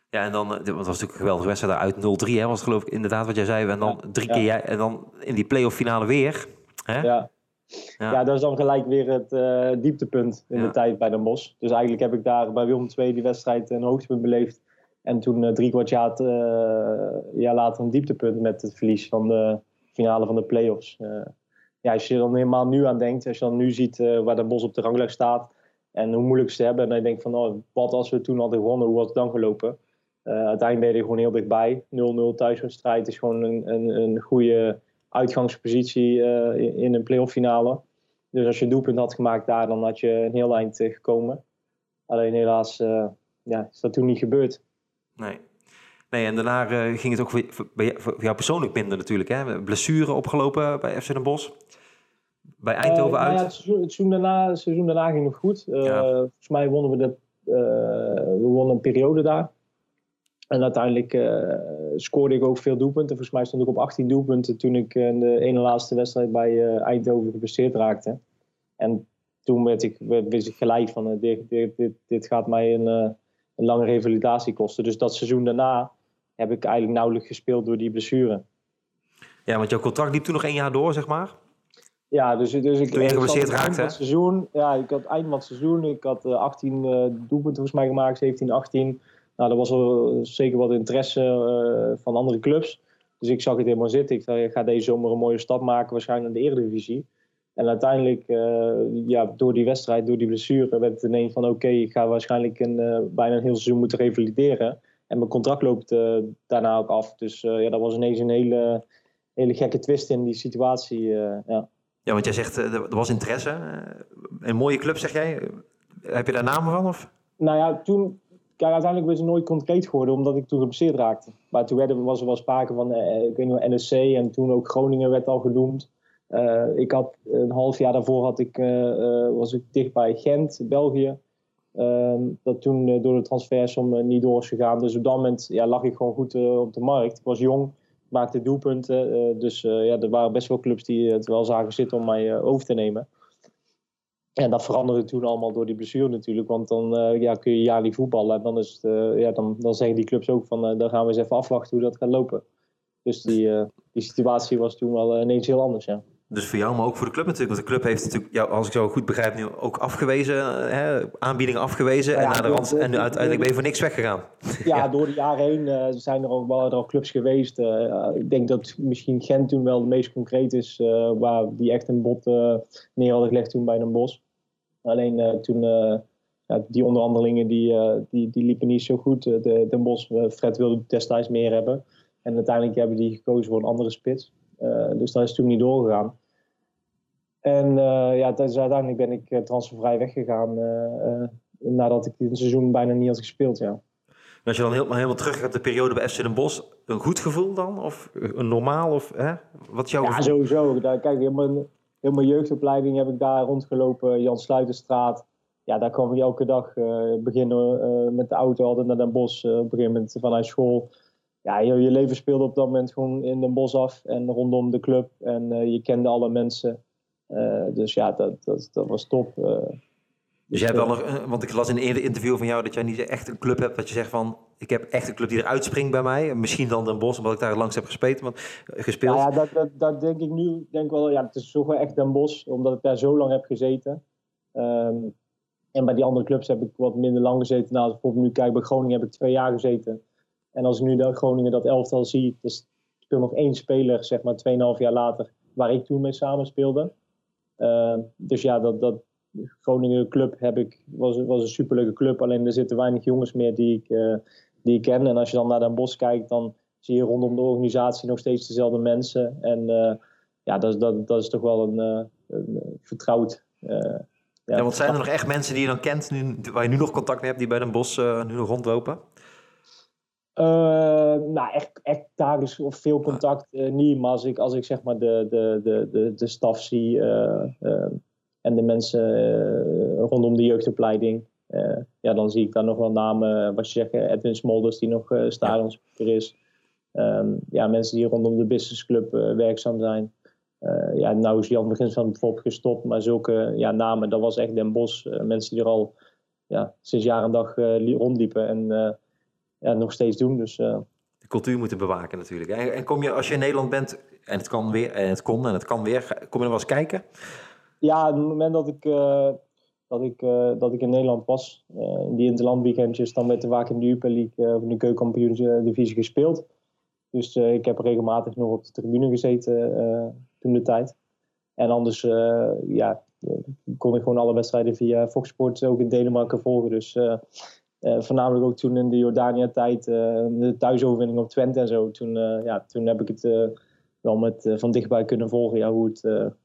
Ja, en dan, uh, was natuurlijk een geweldige wedstrijd uit 0-3, hè, was geloof ik inderdaad wat jij zei. En dan drie keer jij, en dan in die play-off finale weer. Hè? Ja. Ja. ja, dat is dan gelijk weer het uh, dieptepunt in de tijd bij de Bos. Dus eigenlijk heb ik daar bij Willem II die wedstrijd een hoogtepunt beleefd. En toen uh, drie kwart jaar, uh, jaar later een dieptepunt met het verlies van de finale van de play-offs. ja, als je dan helemaal nu aan denkt, als je dan nu ziet waar de Bos op de ranglijst staat en hoe moeilijk ze hebben. En dan denk van, oh, wat als we toen hadden gewonnen, hoe had het dan gelopen? Uh, uiteindelijk ben je er gewoon heel dichtbij. 0-0 thuiswedstrijd is gewoon een, een, een goede uitgangspositie uh, in een playoff finale. Dus als je een doelpunt had gemaakt daar, dan had je een heel eind uh, gekomen. Alleen helaas ja, is dat toen niet gebeurd. Nee. Nee, en daarna ging het ook voor, voor, jou persoonlijk minder natuurlijk. Hè? Blessure opgelopen bij FC Den Bosch bij Eindhoven uh, uit? Nou ja, het, seizoen, daarna, het seizoen daarna ging nog goed. Uh, ja. Volgens mij wonnen we, de, uh, we wonnen een periode daar. En uiteindelijk scoorde ik ook veel doelpunten. Volgens mij stond ik op 18 doelpunten toen ik in de ene laatste wedstrijd bij Eindhoven geblesseerd raakte. En toen werd ik, werd, wist ik gelijk van dit, dit, dit, dit gaat mij een, een lange revalidatie kosten. Dus dat seizoen daarna heb ik eigenlijk nauwelijks gespeeld door die blessure. Ja, want jouw contract liep toen nog één jaar door, zeg maar? Ja, dus, dus ik... Toen je geblesseerd raakte, het seizoen, Ja, ik had eind van het seizoen. Ik had uh, 18 uh, doelpunten volgens mij gemaakt, 17, 18. Nou, er was wel zeker wat interesse uh, van andere clubs. Dus ik zag het helemaal zitten. Ik dacht, ik ga deze zomer een mooie stap maken, waarschijnlijk naar de Eredivisie. En uiteindelijk, uh, ja, door die wedstrijd, door die blessure, werd het ineens van... oké, ik ga waarschijnlijk een, bijna een heel seizoen moeten revalideren. En mijn contract loopt daarna ook af. Dus ja, dat was ineens een hele, hele gekke twist in die situatie, ja. Ja, want jij zegt, eh, er was interesse. Eh, een mooie club, zeg jij. Heb je daar namen van? Of? Nou ja, toen... Uiteindelijk was het nooit concreet geworden, omdat ik toen geblesseerd raakte. Maar toen werden, was er wel sprake van, eh, ik weet niet NSC en toen ook Groningen werd al genoemd. Uh, ik had een half jaar daarvoor had ik, uh, was ik dicht bij Gent, België. Uh, dat toen door de transfersom niet door is gegaan. Dus op dat moment ja, lag ik gewoon goed op de markt. Ik was jong maakte doelpunten. Dus ja, er waren best wel clubs die het wel zagen zitten om mij over te nemen. En dat veranderde toen allemaal door die blessure natuurlijk. Want dan ja, kun je jaar niet voetballen. En dan, is het, ja, dan, dan zeggen die clubs ook van dan gaan we eens even afwachten hoe dat gaat lopen. Dus die, die situatie was toen wel ineens heel anders. Ja. Dus voor jou, maar ook voor de club natuurlijk. Want de club heeft natuurlijk, jou, als ik zo goed begrijp, nu ook afgewezen, hè, aanbiedingen afgewezen. Ja, en, naar de rand, en nu uiteindelijk ben je voor niks weggegaan. Ja, ja. door de jaren heen zijn er al, wel clubs geweest. Ik denk dat misschien Gent toen wel het meest concreet is, waar die echt een bot neer hadden gelegd toen bij een bos. Alleen toen, ja, die onderhandelingen die, die, die liepen niet zo goed. De, Den Bos, Fred wilde destijds meer hebben. En uiteindelijk hebben die gekozen voor een andere spits. Dus dat is toen niet doorgegaan. En ja, dus uiteindelijk ben ik transfervrij weggegaan nadat ik het seizoen bijna niet had gespeeld. Ja. als je dan helemaal, helemaal terug gaat de periode bij FC Den Bosch, een goed gevoel dan? Of een normaal? Of, hè? Wat is jouw ja, gevoel? sowieso. Daar, kijk, helemaal, heel mijn jeugdopleiding heb ik daar rondgelopen. Jan Sluiterstraat. Ja, daar kwam ik elke dag beginnen met de auto altijd naar Den Bosch. op een gegeven moment vanuit school ja, je, je leven speelde op dat moment gewoon in Den Bosch af en rondom de club. En je kende alle mensen. dus ja, dat, dat, dat was top. Dus jij hebt wel nog, want ik las in een eerder interview van jou dat jij niet echt een club hebt dat je zegt van ik heb echt een club die eruit springt bij mij. Misschien dan Den Bosch, omdat ik daar langs heb gespeeld. Want, gespeeld. Ja, dat, dat, dat, denk ik nu. Denk wel, ja, het is toch wel echt Den Bosch, omdat ik daar zo lang heb gezeten. Ehm, en bij die andere clubs heb ik wat minder lang gezeten. Nou, als ik bijvoorbeeld nu kijk, bij Groningen heb ik twee jaar gezeten. En als ik nu dat Groningen dat elftal zie, dus speel nog één speler, zeg maar 2,5 jaar later, waar ik toen mee samen speelde. Ehm, dus ja, dat, dat, Groningen club heb ik, was, was een superleuke club. Alleen er zitten weinig jongens meer die ik, uh, die ik ken. En als je dan naar Den Bosch kijkt, dan zie je rondom de organisatie nog steeds dezelfde mensen. En uh, ja, dat, dat, dat is toch wel een, uh, een vertrouwd. ja, ja, want zijn er nog echt mensen die je dan kent, nu, waar je nu nog contact mee hebt, die bij Den Bosch nu nog rondlopen? nou, echt, echt dagelijks of veel contact niet. Maar als ik, als ik zeg maar de, de, de, de, de staf zie en de mensen eh, rondom de jeugdopleiding. Eh, ja, dan zie ik daar nog wel namen, wat je zegt, Edwin Smolders, die nog uh, stadionspeaker is. Um, ja, mensen die rondom de businessclub werkzaam zijn. Ja, nou is Jan Begins van bijvoorbeeld gestopt, maar zulke ja, namen, dat was echt Den Bos. mensen die er al ja, sinds jaar en dag rondliepen en ja, nog steeds doen. Dus, de cultuur moeten bewaken natuurlijk. En, en, kom je, als je in Nederland bent, en het kan weer, en het kon en het kan weer, kom je er wel eens kijken? Ja, op het moment dat ik, uh, dat ik, uh, dat ik in Nederland was, uh, in die interlandweekendjes, dan werd er vaak in de Jupiler League of in de keukenkampioen-divisie gespeeld. Dus ik heb regelmatig nog op de tribune gezeten toen de tijd. En anders ja, kon ik gewoon alle wedstrijden via Fox Sports ook in Denemarken volgen. Dus voornamelijk ook toen in de Jordania-tijd, de thuisoverwinning op Twente en zo. Toen, ja, toen heb ik het wel met, van dichtbij kunnen volgen ja, hoe, het,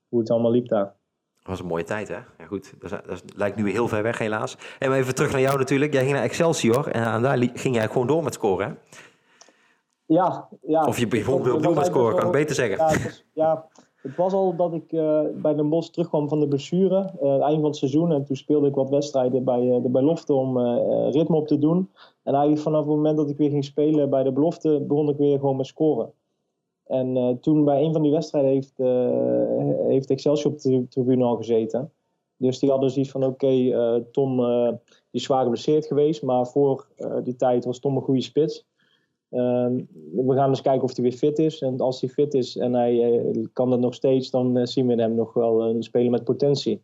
hoe het allemaal liep daar. Dat was een mooie tijd, hè? Ja, goed. Dat, dat, lijkt nu heel ver weg, helaas. En maar even terug naar jou natuurlijk. Jij ging naar Excelsior en daar ging jij gewoon door met scoren, hè? Ja, ja. Of je begon weer opnieuw met scoren, kan ik beter zeggen. Ja, het was, ja, het was al dat ik uh, bij Den Bosch terugkwam van de blessure. Uh, eind van het seizoen. En toen speelde ik wat wedstrijden bij uh, de belofte om ritme op te doen. En eigenlijk vanaf het moment dat ik weer ging spelen bij de belofte, begon ik weer gewoon met scoren. En toen bij een van die wedstrijden heeft, heeft Excelsior op de tribune al gezeten. Dus die hadden zoiets van, oké, uh, Tom die is zwaar geblesseerd geweest, maar voor die tijd was Tom een goede spits. Ehm, we gaan eens kijken of hij weer fit is. En als hij fit is en hij kan dat nog steeds, dan zien we hem nog wel een speler met potentie.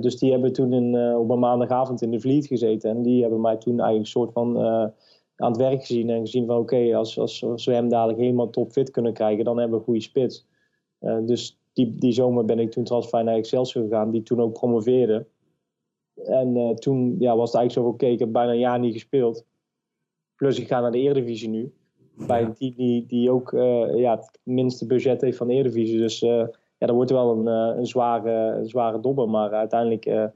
dus die hebben toen op een maandagavond in de Vliet gezeten. En die hebben mij toen eigenlijk een soort van aan het werk gezien en gezien van oké, als, als, we hem dadelijk helemaal topfit kunnen krijgen, dan hebben we een goede spits. Dus die, die zomer ben ik toen transfer naar Excelsior gegaan, die toen ook promoveerde. En uh, toen ja, was het eigenlijk zo oké, ik heb bijna een jaar niet gespeeld. Plus ik ga naar de Eredivisie nu. Bij een team die, die ook uh, ja, het minste budget heeft van de Eredivisie. Dus ja, dat wordt wel een, een, zware, een zware dobber. Maar uiteindelijk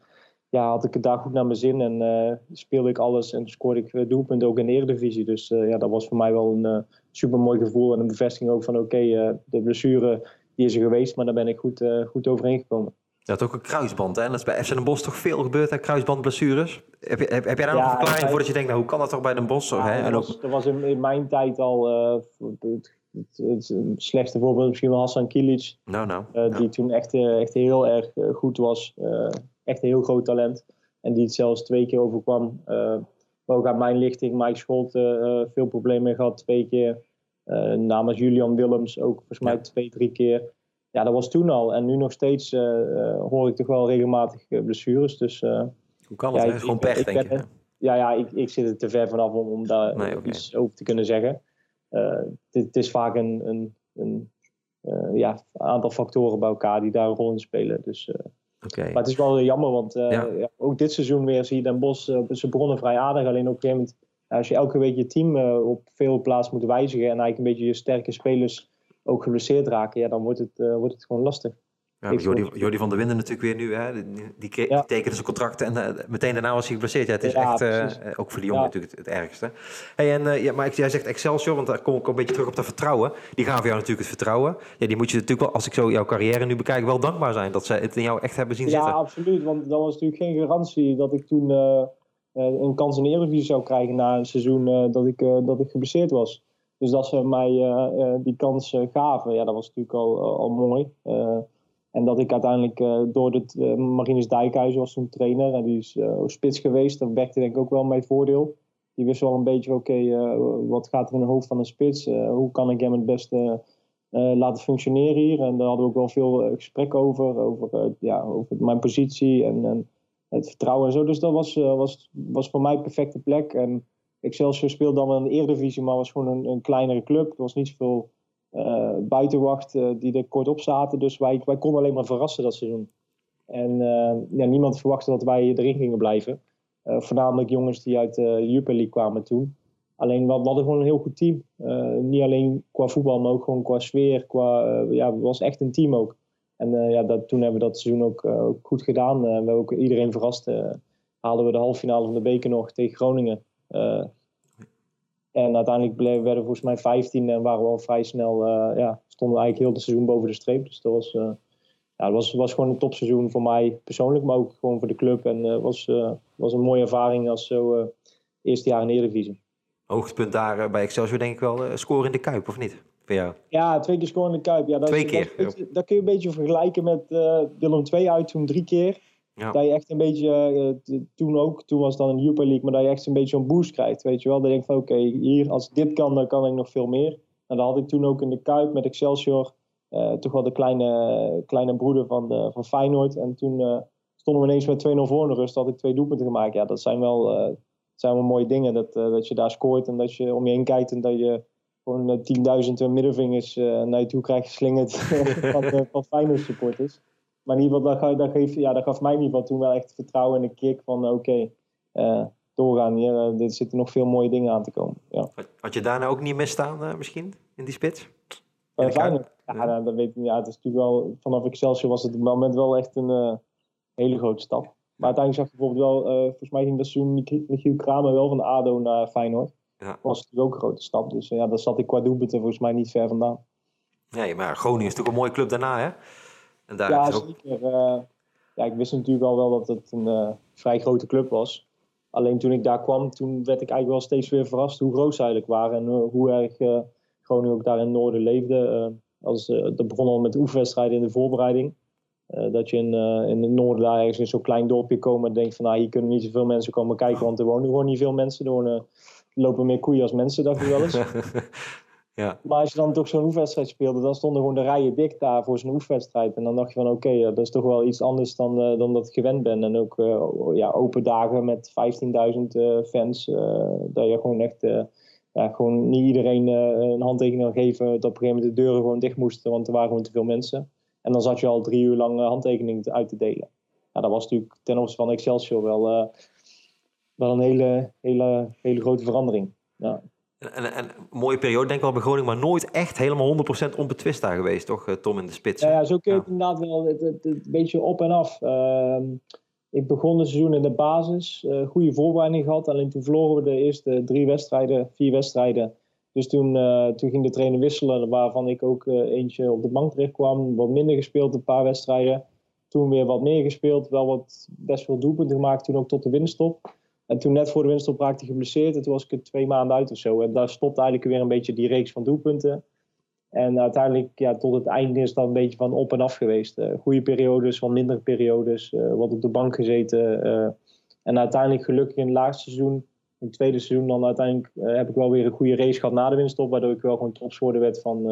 ja, had ik het daar goed naar mijn zin en uh, speelde ik alles en scoorde ik eh, doelpunten ook in de Eredivisie. Dus uh, ja, dat was voor mij wel een uh, super mooi gevoel en een bevestiging ook van oké, okay, de blessure die is er geweest, maar daar ben ik goed, goed overheen gekomen. Je had ook een kruisband, hè? En dat is bij FC Den Bosch toch veel gebeurd, hè? Kruisbandblessures. Heb, je, heb, heb jij daar nog een verklaring voor dat je denkt, nou, hoe kan dat toch bij Den Bosch? Ja, hè? Dat, was, dat was in, in, mijn tijd al het, het, het, slechtste voorbeeld misschien wel Hassan Kilic. Nou, nou. Uh, die toen echt, echt heel erg goed was. Uh, echt een heel groot talent. En die het zelfs twee keer overkwam. Uh, ook aan mijn lichting, Mike Scholte, veel problemen gehad, twee keer. Uh, namens Julian Willems ook volgens mij twee, drie keer. Ja, dat was toen al. En nu nog steeds hoor ik toch wel regelmatig blessures. Dus, Hoe kan dat? Ja, gewoon pech, denk ik. Ja, ja ik, ik zit er te ver vanaf om, om daar nee, okay. iets over te kunnen zeggen. Het is vaak een, een, een ja, aantal factoren bij elkaar die daar een rol in spelen. Dus maar het is wel jammer, want uh, ja. ook dit seizoen weer zie je Den Bos, ze begonnen vrij aardig. Alleen op een gegeven moment, als je elke week je team uh, op veel plaatsen moet wijzigen en eigenlijk een beetje je sterke spelers ook geblesseerd raken, ja, dan wordt het, wordt het gewoon lastig. Ja, Jordi, Jordi, van der Winden natuurlijk weer nu. Hè? Die, die, ja. tekende zijn contract en uh, meteen daarna was hij geblesseerd. Ja, het is echt, uh, ook voor de jongen natuurlijk het, het, ergste. Hey, en, uh, ja, maar jij zegt Excelsior, want daar kom ik een beetje terug op dat vertrouwen. Die gaven jou natuurlijk het vertrouwen. Ja, die moet je natuurlijk wel, als ik zo jouw carrière nu bekijk, wel dankbaar zijn. Dat ze het in jou echt hebben zien zitten. Ja, absoluut. Want dat was natuurlijk geen garantie dat ik toen een kans in de Eredivisie zou krijgen na een seizoen dat, ik, dat ik geblesseerd was. Dus dat ze mij die kans gaven, ja, dat was natuurlijk al, al mooi. en dat ik uiteindelijk door het Marines Dijkhuizen was toen trainer en die is spits geweest. Dat werkte denk ik ook wel mijn voordeel. Die wist wel een beetje, oké, wat gaat er in het hoofd van een spits? hoe kan ik hem het beste laten functioneren hier? En daar hadden we ook wel veel gesprek over, over, ja, over mijn positie en, en het vertrouwen en zo. Dus dat was, uh, was, was voor mij perfecte plek. En Excelsior speelde dan wel in de Eredivisie, maar was gewoon een, een kleinere club. Er was niet zoveel uh, buitenwacht uh, die er kort op zaten. Dus wij, wij konden alleen maar verrassen dat seizoen. En ja, niemand verwachtte dat wij erin gingen blijven. voornamelijk jongens die uit de Jupiler League kwamen toen. Alleen we, hadden gewoon een heel goed team. niet alleen qua voetbal, maar ook gewoon qua sfeer. Qua, ja, het was echt een team ook. En uh, ja, dat, toen hebben we dat seizoen ook, ook goed gedaan. Uh, we hebben ook iedereen verrast. haalden we de halve finale van de beker nog tegen Groningen. en uiteindelijk bleven, werden we volgens mij 15 en waren we al vrij snel, ja, stonden we eigenlijk heel het seizoen boven de streep. Dus dat was, ja, was, was gewoon een topseizoen voor mij persoonlijk, maar ook gewoon voor de club. En het was, was een mooie ervaring als zo eerste jaar in de Eredivisie. Hoogtepunt daar bij Excelsior denk ik wel scoren in de Kuip, of niet? Ja, twee keer scoren in de Kuip. Ja, dat twee keer. Dat, dat, kun je een beetje vergelijken met uh, Willem II uit toen drie keer. Ja. Dat je echt een beetje, uh, toen ook, toen was het dan een Super League, maar dat je echt een beetje zo'n boost krijgt, weet je wel. Dan denk je van, oké, hier, als ik dit kan, dan kan ik nog veel meer. En dat had ik toen ook in de Kuip met Excelsior, uh, toch wel de kleine, kleine broeder van, de, van Feyenoord. En toen stonden we ineens met 2-0 voor in de rust, had ik twee doelpunten gemaakt. Ja, dat zijn wel, zijn wel mooie dingen, dat, dat je daar scoort en dat je om je heen kijkt en dat je gewoon 10.000 eh, middenvingers uh, naar je toe krijgt geslingerd van, uh, van Feyenoord supporters. Maar in ieder geval, dat, dat, geeft, ja, dat gaf mij in ieder geval toen wel echt vertrouwen en een kick van oké, okay, uh, doorgaan hier. er zitten nog veel mooie dingen aan te komen. Ja. Had je daarna ook niet misstaan misschien, in die spits? Uh, Feyenoord? Ja, ja. Nou, dat weet ik niet. Ja, het is natuurlijk wel, vanaf Excelsior was het op het moment wel echt een hele grote stap. Maar uiteindelijk zag je bijvoorbeeld wel, volgens mij ging dat seizoen Michiel Kramer wel van ADO naar Feyenoord. Ja. was natuurlijk ook een grote stap. Dus ja, daar zat ik qua doelpunten volgens mij niet ver vandaan. Nee, maar Groningen is natuurlijk een mooie club daarna, hè? En daar ja, zeker. Uh, ja, ik wist natuurlijk al wel dat het een uh, vrij grote club was. Alleen toen ik daar kwam, toen werd ik eigenlijk wel steeds weer verrast hoe groot ze eigenlijk waren. En hoe erg Groningen ook daar in het noorden leefde. als, dat begon al met oefenwedstrijden in de voorbereiding. dat je in, in het noorden daar ergens in zo'n klein dorpje komen en denkt van nou, hier kunnen niet zoveel mensen komen kijken, want er wonen gewoon niet veel mensen. Er wonen lopen meer koeien als mensen, dacht ik wel eens. ja. Maar als je dan toch zo'n oefenwedstrijd speelde, dan stonden gewoon de rijen dik daar voor zo'n oefenwedstrijd. En dan dacht je van oké, okay, dat is toch wel iets anders dan, uh, dan dat ik gewend ben. En ook uh, ja, open dagen met 15.000 uh, fans. dat je gewoon echt, ja, gewoon niet iedereen een handtekening kan geven. Dat op een gegeven moment de deuren gewoon dicht moesten, want er waren gewoon te veel mensen. En dan zat je al drie uur lang handtekeningen uit te delen. Ja, dat was natuurlijk ten opzichte van Excelsior wel wel een hele, hele, hele grote verandering. Ja. En, en, een mooie periode denk ik wel bij Groningen, maar nooit echt helemaal 100% onbetwist daar geweest, toch, eh, Tom in de spits? Ja, ja zo kun je het inderdaad wel het, het, een beetje op en af. Uh, ik begon het seizoen in de basis, uh, goede voorbereiding gehad, alleen toen verloren we de eerste drie wedstrijden, vier wedstrijden. Dus toen, uh, toen ging de trainer wisselen, waarvan ik ook eentje op de bank terecht kwam. Wat minder gespeeld, een paar wedstrijden. Toen weer wat meer gespeeld, wel wat best veel doelpunten gemaakt, toen ook tot de winststop. En toen net voor de winststop raakte hij geblesseerd. En toen was ik er twee maanden uit of zo. En daar stopte eigenlijk weer een beetje die reeks van doelpunten. En uiteindelijk, ja, tot het einde is dat een beetje van op en af geweest. Uh, goede periodes, wat mindere periodes. Uh, wat op de bank gezeten. Uh, en uiteindelijk gelukkig in het laatste seizoen, in het tweede seizoen, dan uiteindelijk heb ik wel weer een goede race gehad na de winststop. Waardoor ik wel gewoon topscorer werd van,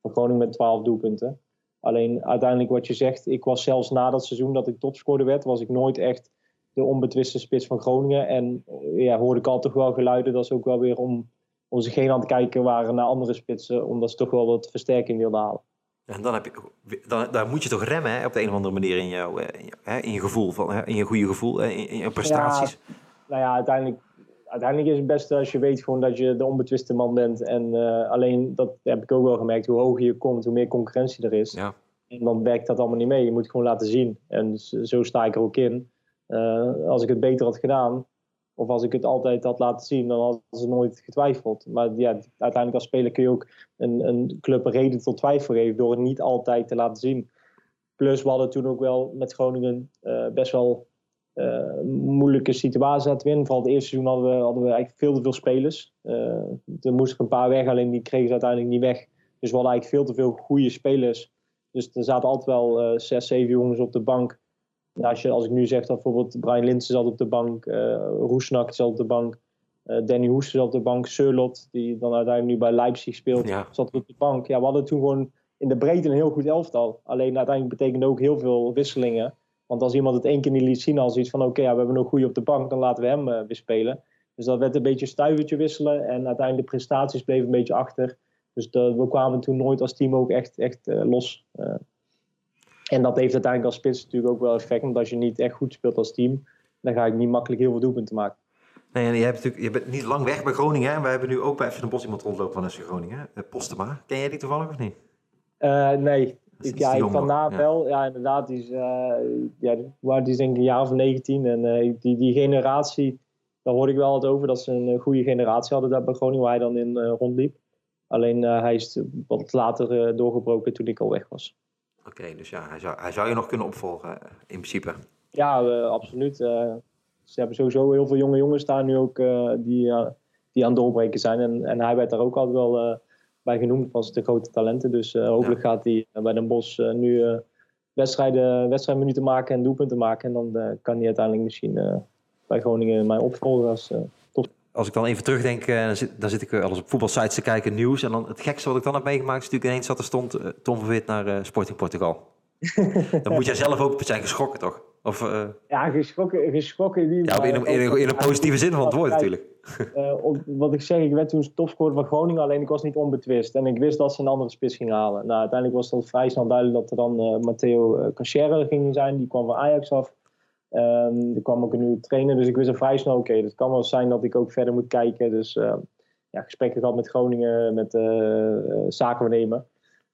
van Groningen met 12 doelpunten. Alleen uiteindelijk wat je zegt, ik was zelfs na dat seizoen dat ik topscorer werd, was ik nooit echt de onbetwiste spits van Groningen. En ja, hoorde ik al toch wel geluiden dat ze ook wel weer om, om zich heen aan het kijken waren naar andere spitsen. Omdat ze toch wel wat versterking wilden halen. En dan heb je, dan, moet je toch remmen hè, op de een of andere manier in, jou, eh, in, je, gevoel, van, in je goede gevoel, in, in je prestaties. Ja, nou ja, uiteindelijk, uiteindelijk is het beste als je weet gewoon dat je de onbetwiste man bent. En uh, alleen, dat heb ik ook wel gemerkt, hoe hoger je komt, hoe meer concurrentie er is. Ja. En dan werkt dat allemaal niet mee. Je moet gewoon laten zien. En zo sta ik er ook in. Uh, als ik het beter had gedaan, of als ik het altijd had laten zien, dan hadden ze nooit getwijfeld. Maar ja, uiteindelijk als speler kun je ook een, een club reden tot twijfel geven door het niet altijd te laten zien. Plus we hadden toen ook wel met Groningen uh, best wel moeilijke situatie zaten we in. Vooral het eerste seizoen hadden we, hadden we eigenlijk veel te veel spelers. er moesten een paar weg, alleen die kregen ze uiteindelijk niet weg. Dus we hadden eigenlijk veel te veel goede spelers. Dus er zaten altijd wel zes, zeven jongens op de bank. Nou, als, je, als ik nu zeg dat bijvoorbeeld Brian Linsen zat op de bank, uh, Roesnak zat op de bank, uh, Danny Hoes zat op de bank, Surlot, die dan uiteindelijk nu bij Leipzig speelt, zat op de bank. Ja, we hadden toen gewoon in de breedte een heel goed elftal. Alleen uiteindelijk betekende ook heel veel wisselingen. Want als iemand het één keer niet liet zien als iets van oké, ja, we hebben nog goede op de bank, dan laten we hem uh, weer spelen. Dus dat werd een beetje stuivertje wisselen en uiteindelijk de prestaties bleven een beetje achter. Dus de, we kwamen toen nooit als team ook echt, echt los. En dat heeft uiteindelijk als spits natuurlijk ook wel effect. Want als je niet echt goed speelt als team, dan ga ik niet makkelijk heel veel doelpunten maken. Nee, en je, hebt natuurlijk, je bent niet lang weg bij Groningen. En wij hebben nu ook bij FC Bos iemand rondlopen van FC Groningen. Eh, Postema. Ken jij die toevallig of niet? Uh, nee. Ik, ja, ik van wel. Ja, inderdaad. Die is, uh, ja, die is denk ik een jaar of 19. En uh, die, die generatie, daar hoorde ik wel wat over. Dat ze een goede generatie hadden daar bij Groningen, waar hij dan in rondliep. Alleen hij is wat later doorgebroken toen ik al weg was. Oké, dus ja, hij zou, hij zou je nog kunnen opvolgen eh, in principe. Ja, uh, absoluut. Uh, ze hebben sowieso heel veel jonge jongens daar nu ook die, die aan het doorbreken zijn. En, en hij werd daar ook altijd wel bij genoemd als de grote talenten. Dus hopelijk gaat hij bij Den Bosch nu wedstrijden, wedstrijdminuten maken en doelpunten maken. En dan kan hij uiteindelijk misschien bij Groningen mij opvolgen als als ik dan even terugdenk, uh, dan, zit, dan zit ik alles op voetbalsites te kijken, nieuws. En dan het gekste wat ik dan heb meegemaakt is natuurlijk ineens dat er stond uh, Tom van Wit naar uh, Sporting Portugal. dan moet jij zelf ook zijn geschrokken, toch? Of, ja, geschrokken. geschrokken die, ja, in, in, in, een positieve zin van het woord natuurlijk. op, wat ik zeg, ik werd toen topscorer van Groningen, alleen ik was niet onbetwist. En ik wist dat ze een andere spits gingen halen. Nou, uiteindelijk was het vrij snel duidelijk dat er dan Matteo Cachera ging zijn. Die kwam van Ajax af. Um, er kwam ook een nieuwe trainer, dus ik wist er vrij snel, oké, okay, het kan wel zijn dat ik ook verder moet kijken. Dus uh, ja, gesprekken gehad met Groningen, met uh, zakenwaarnemer.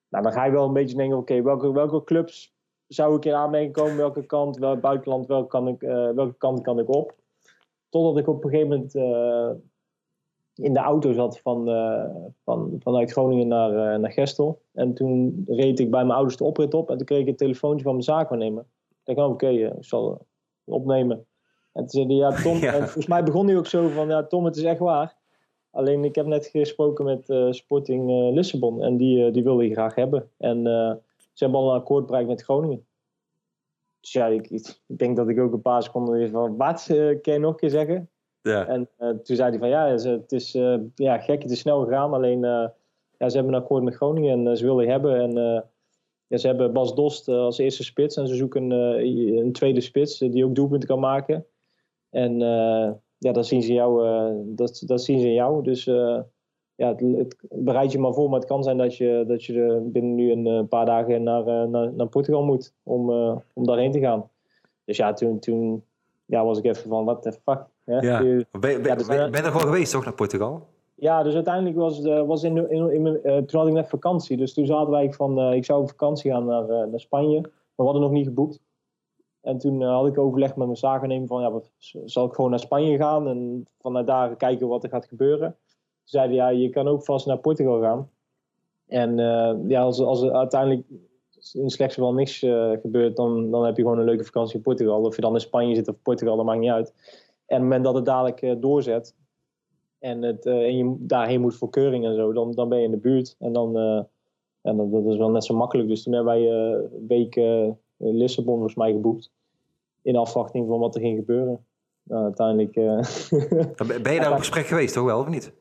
Nou, dan ga je wel een beetje denken, oké, welke, welke clubs zou ik hier aanmerking komen? Welke kant, welk buitenland, welke, ik, uh, welke kant kan ik op? Totdat ik op een gegeven moment in de auto zat van, van, vanuit Groningen naar, naar Gestel. En toen reed ik bij mijn ouders de oprit op en toen kreeg ik een telefoontje van mijn zaakwaarnemer. Ik dacht, oké, ik zal opnemen. En toen zei hij, ja Tom, en volgens mij begon hij ook zo van, ja Tom, het is echt waar. Alleen ik heb net gesproken met uh, Sporting uh, Lissabon en die, uh, die wilde je graag hebben. En ze hebben al een akkoord bereikt met Groningen. Dus ja, ik, ik, denk dat ik ook een paar seconden weer van, wat, kan je nog een keer zeggen? Ja. En toen zei hij van, ja, het is ja, gek, het is snel gegaan. Alleen, ja, ze hebben een akkoord met Groningen en ze willen je hebben. En ja, ze hebben Bas Dost uh, als eerste spits en ze zoeken uh, een tweede spits uh, die ook doelpunten kan maken. En ja, dat zien ze jou. dat, dat zien ze in jou. Dus ja, het, het, bereid je maar voor, maar het kan zijn dat je, dat je binnen nu een paar dagen naar, naar, naar Portugal moet om, om daarheen te gaan. Dus ja, toen, toen ja, was ik even van, what the fuck. Ja, ja. ben, ben, ja, dus, ben, ben er gewoon geweest, toch, naar Portugal? Ja, dus uiteindelijk was, uh, was in, in, in, uh, toen had ik net vakantie. Dus toen zaten wij van, uh, ik zou op vakantie gaan naar, naar Spanje. Maar we hadden nog niet geboekt. En toen had ik overleg met mijn zakennemer van, ja, wat, zal ik gewoon naar Spanje gaan en vanuit daar kijken wat er gaat gebeuren. Toen zeiden ja, je kan ook vast naar Portugal gaan. En ja, als, als er uiteindelijk in slechts wel niks gebeurt, dan, dan heb je gewoon een leuke vakantie in Portugal. Of je dan in Spanje zit of Portugal, dat maakt niet uit. En op het moment dat het dadelijk doorzet, en, het, uh, en je daarheen moet voor keuring en zo, dan, dan ben je in de buurt. En dan, uh, en dat, dat, is wel net zo makkelijk. Dus toen hebben wij uh, een week Lissabon volgens mij geboekt. In afwachting van wat er ging gebeuren. Nou, uiteindelijk... ben je daar op gesprek geweest, toch wel, of niet?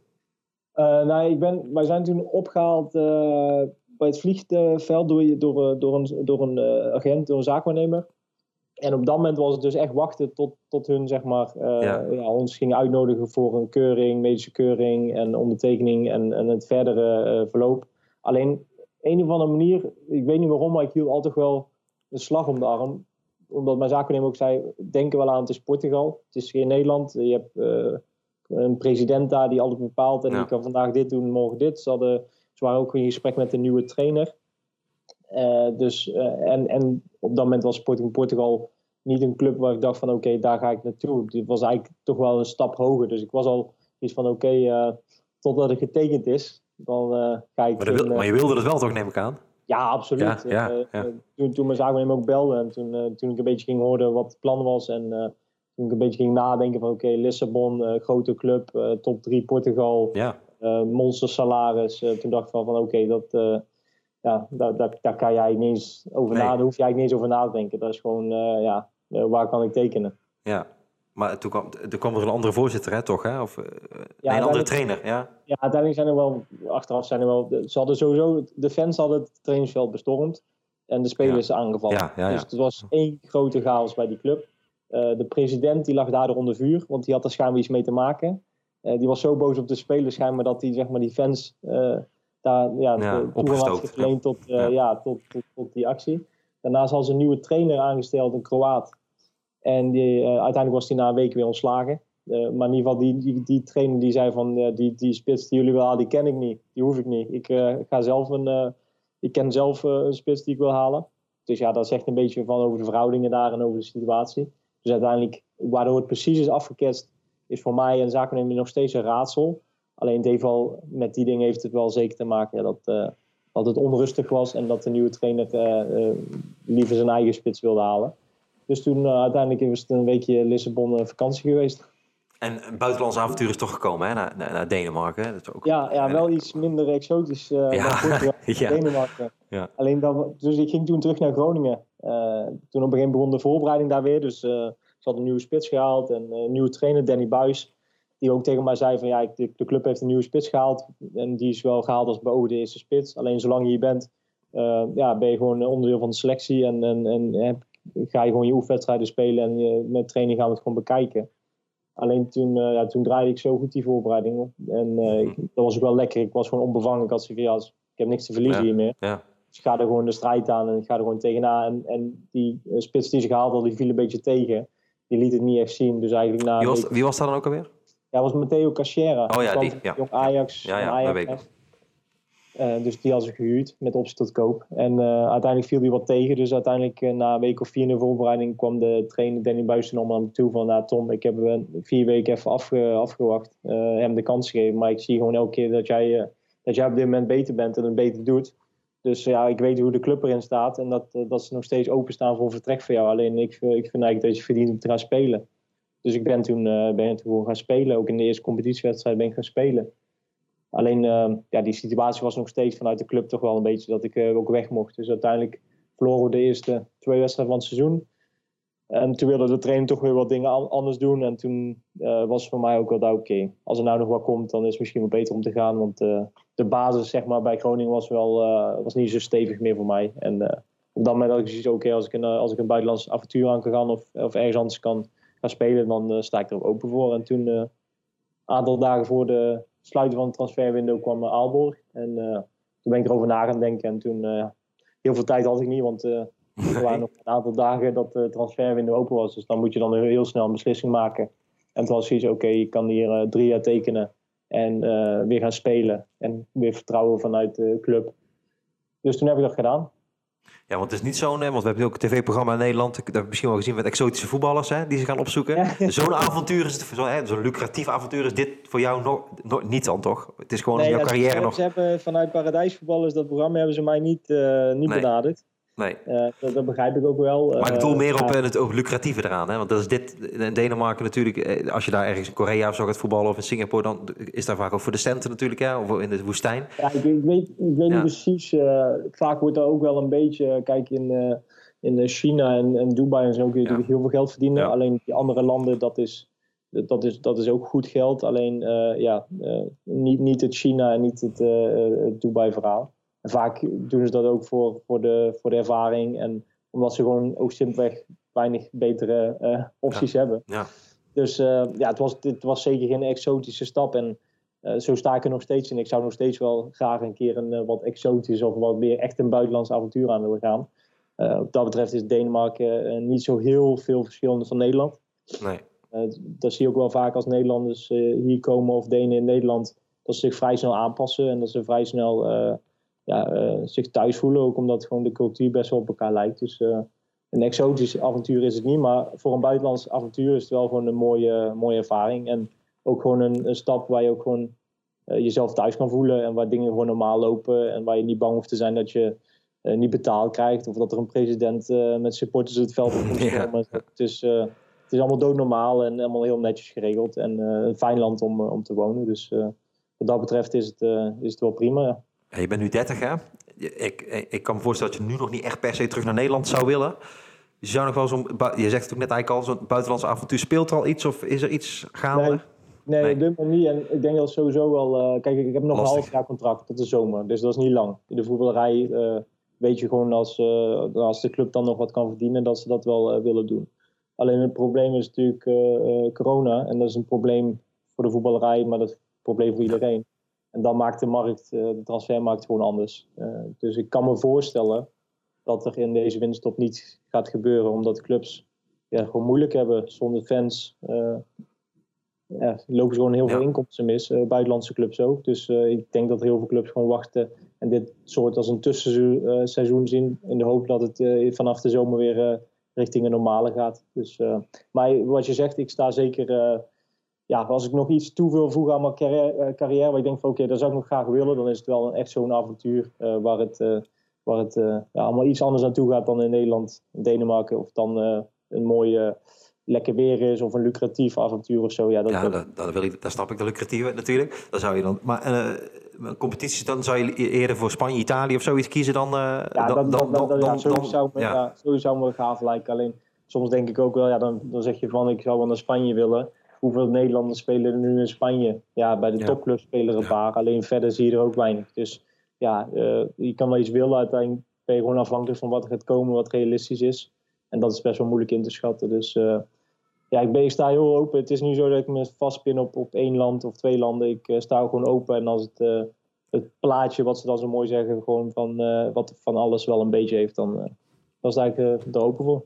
nou, ik ben, wij zijn toen opgehaald bij het vliegveld door, door, door een, door een agent, door een zaakwaarnemer. En op dat moment was het dus echt wachten tot, tot hun zeg maar, uh, ja. ons gingen uitnodigen voor een keuring, medische keuring en ondertekening en, en het verdere uh, verloop. Alleen, een of andere manier, ik weet niet waarom, maar ik hield altijd wel een slag om de arm. Omdat mijn zakennemer ook zei, denk er wel aan, het is Portugal, het is geen Nederland. Je hebt uh, een president daar die alles bepaalt en ja. die kan vandaag dit doen, morgen dit. Ze, hadden, ze waren ook in gesprek met een nieuwe trainer. Uh, dus, uh, en, en op dat moment was Sporting Portugal niet een club waar ik dacht van oké, okay, daar ga ik naartoe. Het was eigenlijk toch wel een stap hoger. Dus ik was al iets van oké, okay, uh, totdat het getekend is, dan ga ik... Maar, wil, maar, je wilde het wel toch, neem ik aan? Ja, absoluut. Ja, ja, ja. toen, toen mijn zaakwaarnemer ook belde en toen, toen ik een beetje ging horen wat het plan was en toen ik een beetje ging nadenken van oké, Lissabon, grote club, top 3 Portugal, ja. monster salaris. toen dacht ik van, van oké, dat ja, daar, daar, daar, kan jij niet eens over nee. nadenken. hoef jij niet eens over na te denken. Dat is gewoon, ja, waar kan ik tekenen? Ja, maar toen kwam, er kwam er een andere voorzitter, hè, toch? Hè? Of een andere trainer, ja? Ja, uiteindelijk zijn er wel, achteraf zijn er wel, ze hadden sowieso, de fans hadden het trainingsveld bestormd en de spelers aangevallen. Ja, ja, dus het was één grote chaos bij die club. de president die lag daardoor onder vuur, want die had er schijnbaar iets mee te maken. die was zo boos op de spelers schijnbaar dat hij zeg maar, die fans daar ja, ja, had geleend tot, ja. tot, tot, tot, die actie. Daarnaast hadden ze een nieuwe trainer aangesteld, een Kroaat. En die, uiteindelijk was hij na een week weer ontslagen. maar in ieder geval, die, die, die trainer die zei van, die, die spits die jullie willen halen, die ken ik niet. Die hoef ik niet. Ik ga zelf een, ik ken zelf een spits die ik wil halen. Dus ja, dat zegt een beetje van over de verhoudingen daar en over de situatie. Dus uiteindelijk, waardoor het precies is afgeketst, is voor mij en zakennemer nog steeds een raadsel. Alleen het wel, met die dingen heeft het wel zeker te maken dat, uh, dat het onrustig was en dat de nieuwe trainer uh, uh, liever zijn eigen spits wilde halen. Dus toen uiteindelijk is het een weekje Lissabon vakantie geweest. En een buitenlands avontuur is toch gekomen hè? Naar, naar, Denemarken. Dat is ook, ja, ja, wel iets minder exotisch uh, ja. dan ja. Denemarken. Ja. Alleen dan, dus ik ging toen terug naar Groningen. Uh, toen op een gegeven moment begon de voorbereiding daar weer. Dus uh, ze hadden een nieuwe spits gehaald en een nieuwe trainer, Danny Buis. Die ook tegen mij zei van ja, de, de, club heeft een nieuwe spits gehaald. En die is wel gehaald als beoogde eerste spits. Alleen zolang je hier bent, ja, ben je gewoon onderdeel van de selectie. En, en, en ga je gewoon je oefenwedstrijden spelen en je, met training gaan we het gewoon bekijken. Alleen toen, uh, ja, toen draaide ik zo goed die voorbereiding. En uh, ik, dat was ook wel lekker. Ik was gewoon onbevangen. Ik had zoiets ja, ik heb niks te verliezen ja. hier meer. Ja. Dus ik ga er gewoon de strijd aan en ik ga er gewoon tegenaan. En, en die spits die ze gehaald had, die viel een beetje tegen. Die liet het niet echt zien. Dus eigenlijk na wie, was, wie was dat dan ook alweer? Ja, was Matteo Cachera. Oh ja, die. Ja. Jong Ajax. Ja, ja, Ajax, dat weet ik. Uh, dus die had ze gehuurd met optie tot koop. En uh, uiteindelijk viel die wat tegen. Dus uiteindelijk uh, na een week of vier in de voorbereiding kwam de trainer Danny nog naar me toe van... Nou Tom, ik heb vier weken even afge afgewacht. hem de kans gegeven. Maar ik zie gewoon elke keer dat jij, dat jij op dit moment beter bent en het beter doet. Dus ja, ik weet hoe de club erin staat. En dat, dat ze nog steeds openstaan voor vertrek voor jou. Alleen ik, ik vind eigenlijk dat je verdient om te gaan spelen. Dus ik ben toen, ben toen gewoon gaan spelen. Ook in de eerste competitiewedstrijd ben ik gaan spelen. Alleen uh, ja, die situatie was nog steeds vanuit de club toch wel een beetje dat ik uh, ook weg mocht. Dus uiteindelijk verloren we de eerste twee wedstrijden van het seizoen. En toen wilde de trainer toch weer wat dingen anders doen. En toen was het voor mij ook wel oké. Als er nou nog wat komt, dan is het misschien wel beter om te gaan. Want de basis zeg maar, bij Groningen was, wel, was niet zo stevig meer voor mij. En op dat moment had ik zoiets oké, als, ik een, als ik een buitenlands avontuur aan kan gaan of, of ergens anders kan gaan spelen, dan sta ik er open voor. En toen, een aantal dagen voor de sluiten van het transferwindow kwam uh, Aalborg. En toen ben ik erover na gaan denken. En toen, heel veel tijd had ik niet, want er waren nog een aantal dagen dat de transferwindow open was. Dus dan moet je dan heel snel een beslissing maken. En toen was zoiets, oké, okay, je kan hier drie jaar tekenen en weer gaan spelen. En weer vertrouwen vanuit de club. Dus toen heb ik dat gedaan. Ja, want het is niet zo'n, want we hebben ook een tv-programma in Nederland, dat heb je misschien wel gezien met exotische voetballers hè, die ze gaan opzoeken. Ja. Zo'n avontuur is het, zo'n zo lucratief avontuur is dit voor jou nog, nog niet dan toch? Het is gewoon nee, jouw ja, carrière ze, nog. Ze hebben vanuit Paradijsvoetballers dat programma hebben ze mij niet, uh, niet nee. benaderd. Nee. Uh, dat, dat, begrijp ik ook wel. Maar ik bedoel meer op ja. het ook lucratieve eraan. Hè? Want dat is dit in Denemarken natuurlijk. Als je daar ergens in Korea of zo gaat voetballen of in Singapore, dan is daar vaak ook voor de centen natuurlijk, hè? of in de woestijn. Ja, ik, ik weet, ik weet ja. niet precies. Vaak wordt er ook wel een beetje, kijk in, in China en, en Dubai en zo kun je natuurlijk heel veel geld verdienen. Alleen die andere landen, dat is, dat is, dat is ook goed geld. Alleen ja, niet, niet het China en niet het, het Dubai verhaal. En vaak doen ze dat ook voor, voor, de, voor de ervaring. En omdat ze gewoon ook simpelweg weinig betere uh, opties ja. hebben. Ja. Dus uh, ja, het was, het was zeker geen exotische stap. En uh, zo sta ik er nog steeds in. Ik zou nog steeds wel graag een keer een wat exotisch of wat meer echt een buitenlands avontuur aan willen gaan. op dat betreft is Denemarken niet zo heel veel verschillend van Nederland. Nee. dat zie je ook wel vaak als Nederlanders hier komen of Denen in Nederland. Dat ze zich vrij snel aanpassen en dat ze vrij snel ja, uh, zich thuis voelen. Ook omdat gewoon de cultuur best wel op elkaar lijkt. Dus uh, een exotisch avontuur is het niet. Maar voor een buitenlands avontuur is het wel gewoon een mooie, mooie ervaring. En ook gewoon een, een stap waar je ook gewoon uh, jezelf thuis kan voelen. En waar dingen gewoon normaal lopen. En waar je niet bang hoeft te zijn dat je niet betaald krijgt. Of dat er een president met supporters het veld op komt ja. Dus het is allemaal doodnormaal en allemaal heel netjes geregeld. En een fijn land om, om te wonen. Dus wat dat betreft is het, is het wel prima. Ja. Je bent nu 30, hè? Ik, ik kan me voorstellen dat je nu nog niet echt per se terug naar Nederland zou willen. Je zou nog wel zo'n, je zegt het ook net eigenlijk al, zo'n buitenlands avontuur. Speelt er al iets of is er iets gaande? Nee, nee, niet. En ik denk dat sowieso wel. Uh, kijk, ik heb nog een half jaar contract tot de zomer. Dus dat is niet lang. In de voetballerij uh, weet je gewoon als, uh, als de club dan nog wat kan verdienen, dat ze dat wel willen doen. Alleen het probleem is natuurlijk corona. En dat is een probleem voor de voetballerij, maar dat is een probleem voor iedereen. En dan maakt de markt, de transfermarkt gewoon anders. dus ik kan me voorstellen dat er in deze winststop niet gaat gebeuren, omdat clubs ja, gewoon moeilijk hebben zonder fans ja, lopen ze gewoon heel veel inkomsten mis. Buitenlandse clubs ook. Dus ik denk dat heel veel clubs gewoon wachten en dit soort als een tussenseizoen zien. In de hoop dat het vanaf de zomer weer richting een normale gaat. Dus, maar wat je zegt, ik sta zeker. Ja, als ik nog iets toe wil voegen aan mijn carrière, carrière waar ik denk van oké, okay, dat zou ik nog graag willen, dan is het wel echt zo'n avontuur waar het, waar het ja, allemaal iets anders naartoe gaat dan in Nederland, Denemarken of dan een mooie lekker weer is of een lucratief avontuur of zo. Ja, dat, ja, dat, wil ik, daar snap ik de lucratieve natuurlijk. Dan zou je dan, maar competities, dan zou je eerder voor Spanje, Italië of zoiets kiezen dan. Ja, dan, dan, dan, dan, ja, sowieso, zou me, ja. sowieso me gaaf lijken. Alleen soms denk ik ook wel, ja, dan, dan zeg je van ik zou wel naar Spanje willen. Hoeveel Nederlanders spelen er nu in Spanje? Ja, bij de topclubs spelen er een paar. Alleen verder zie je er ook weinig. Dus ja, uh, je kan wel iets willen. Uiteindelijk ben je gewoon afhankelijk van wat er gaat komen, wat realistisch is. En dat is best wel moeilijk in te schatten. Dus uh, ja, ik, ben, ik sta heel open. Het is niet zo dat ik me vastpin op, op één land of twee landen. Ik uh, sta gewoon open. En als het, het plaatje, wat ze dan zo mooi zeggen, gewoon van wat van alles wel een beetje heeft, dan, dan sta ik er open voor.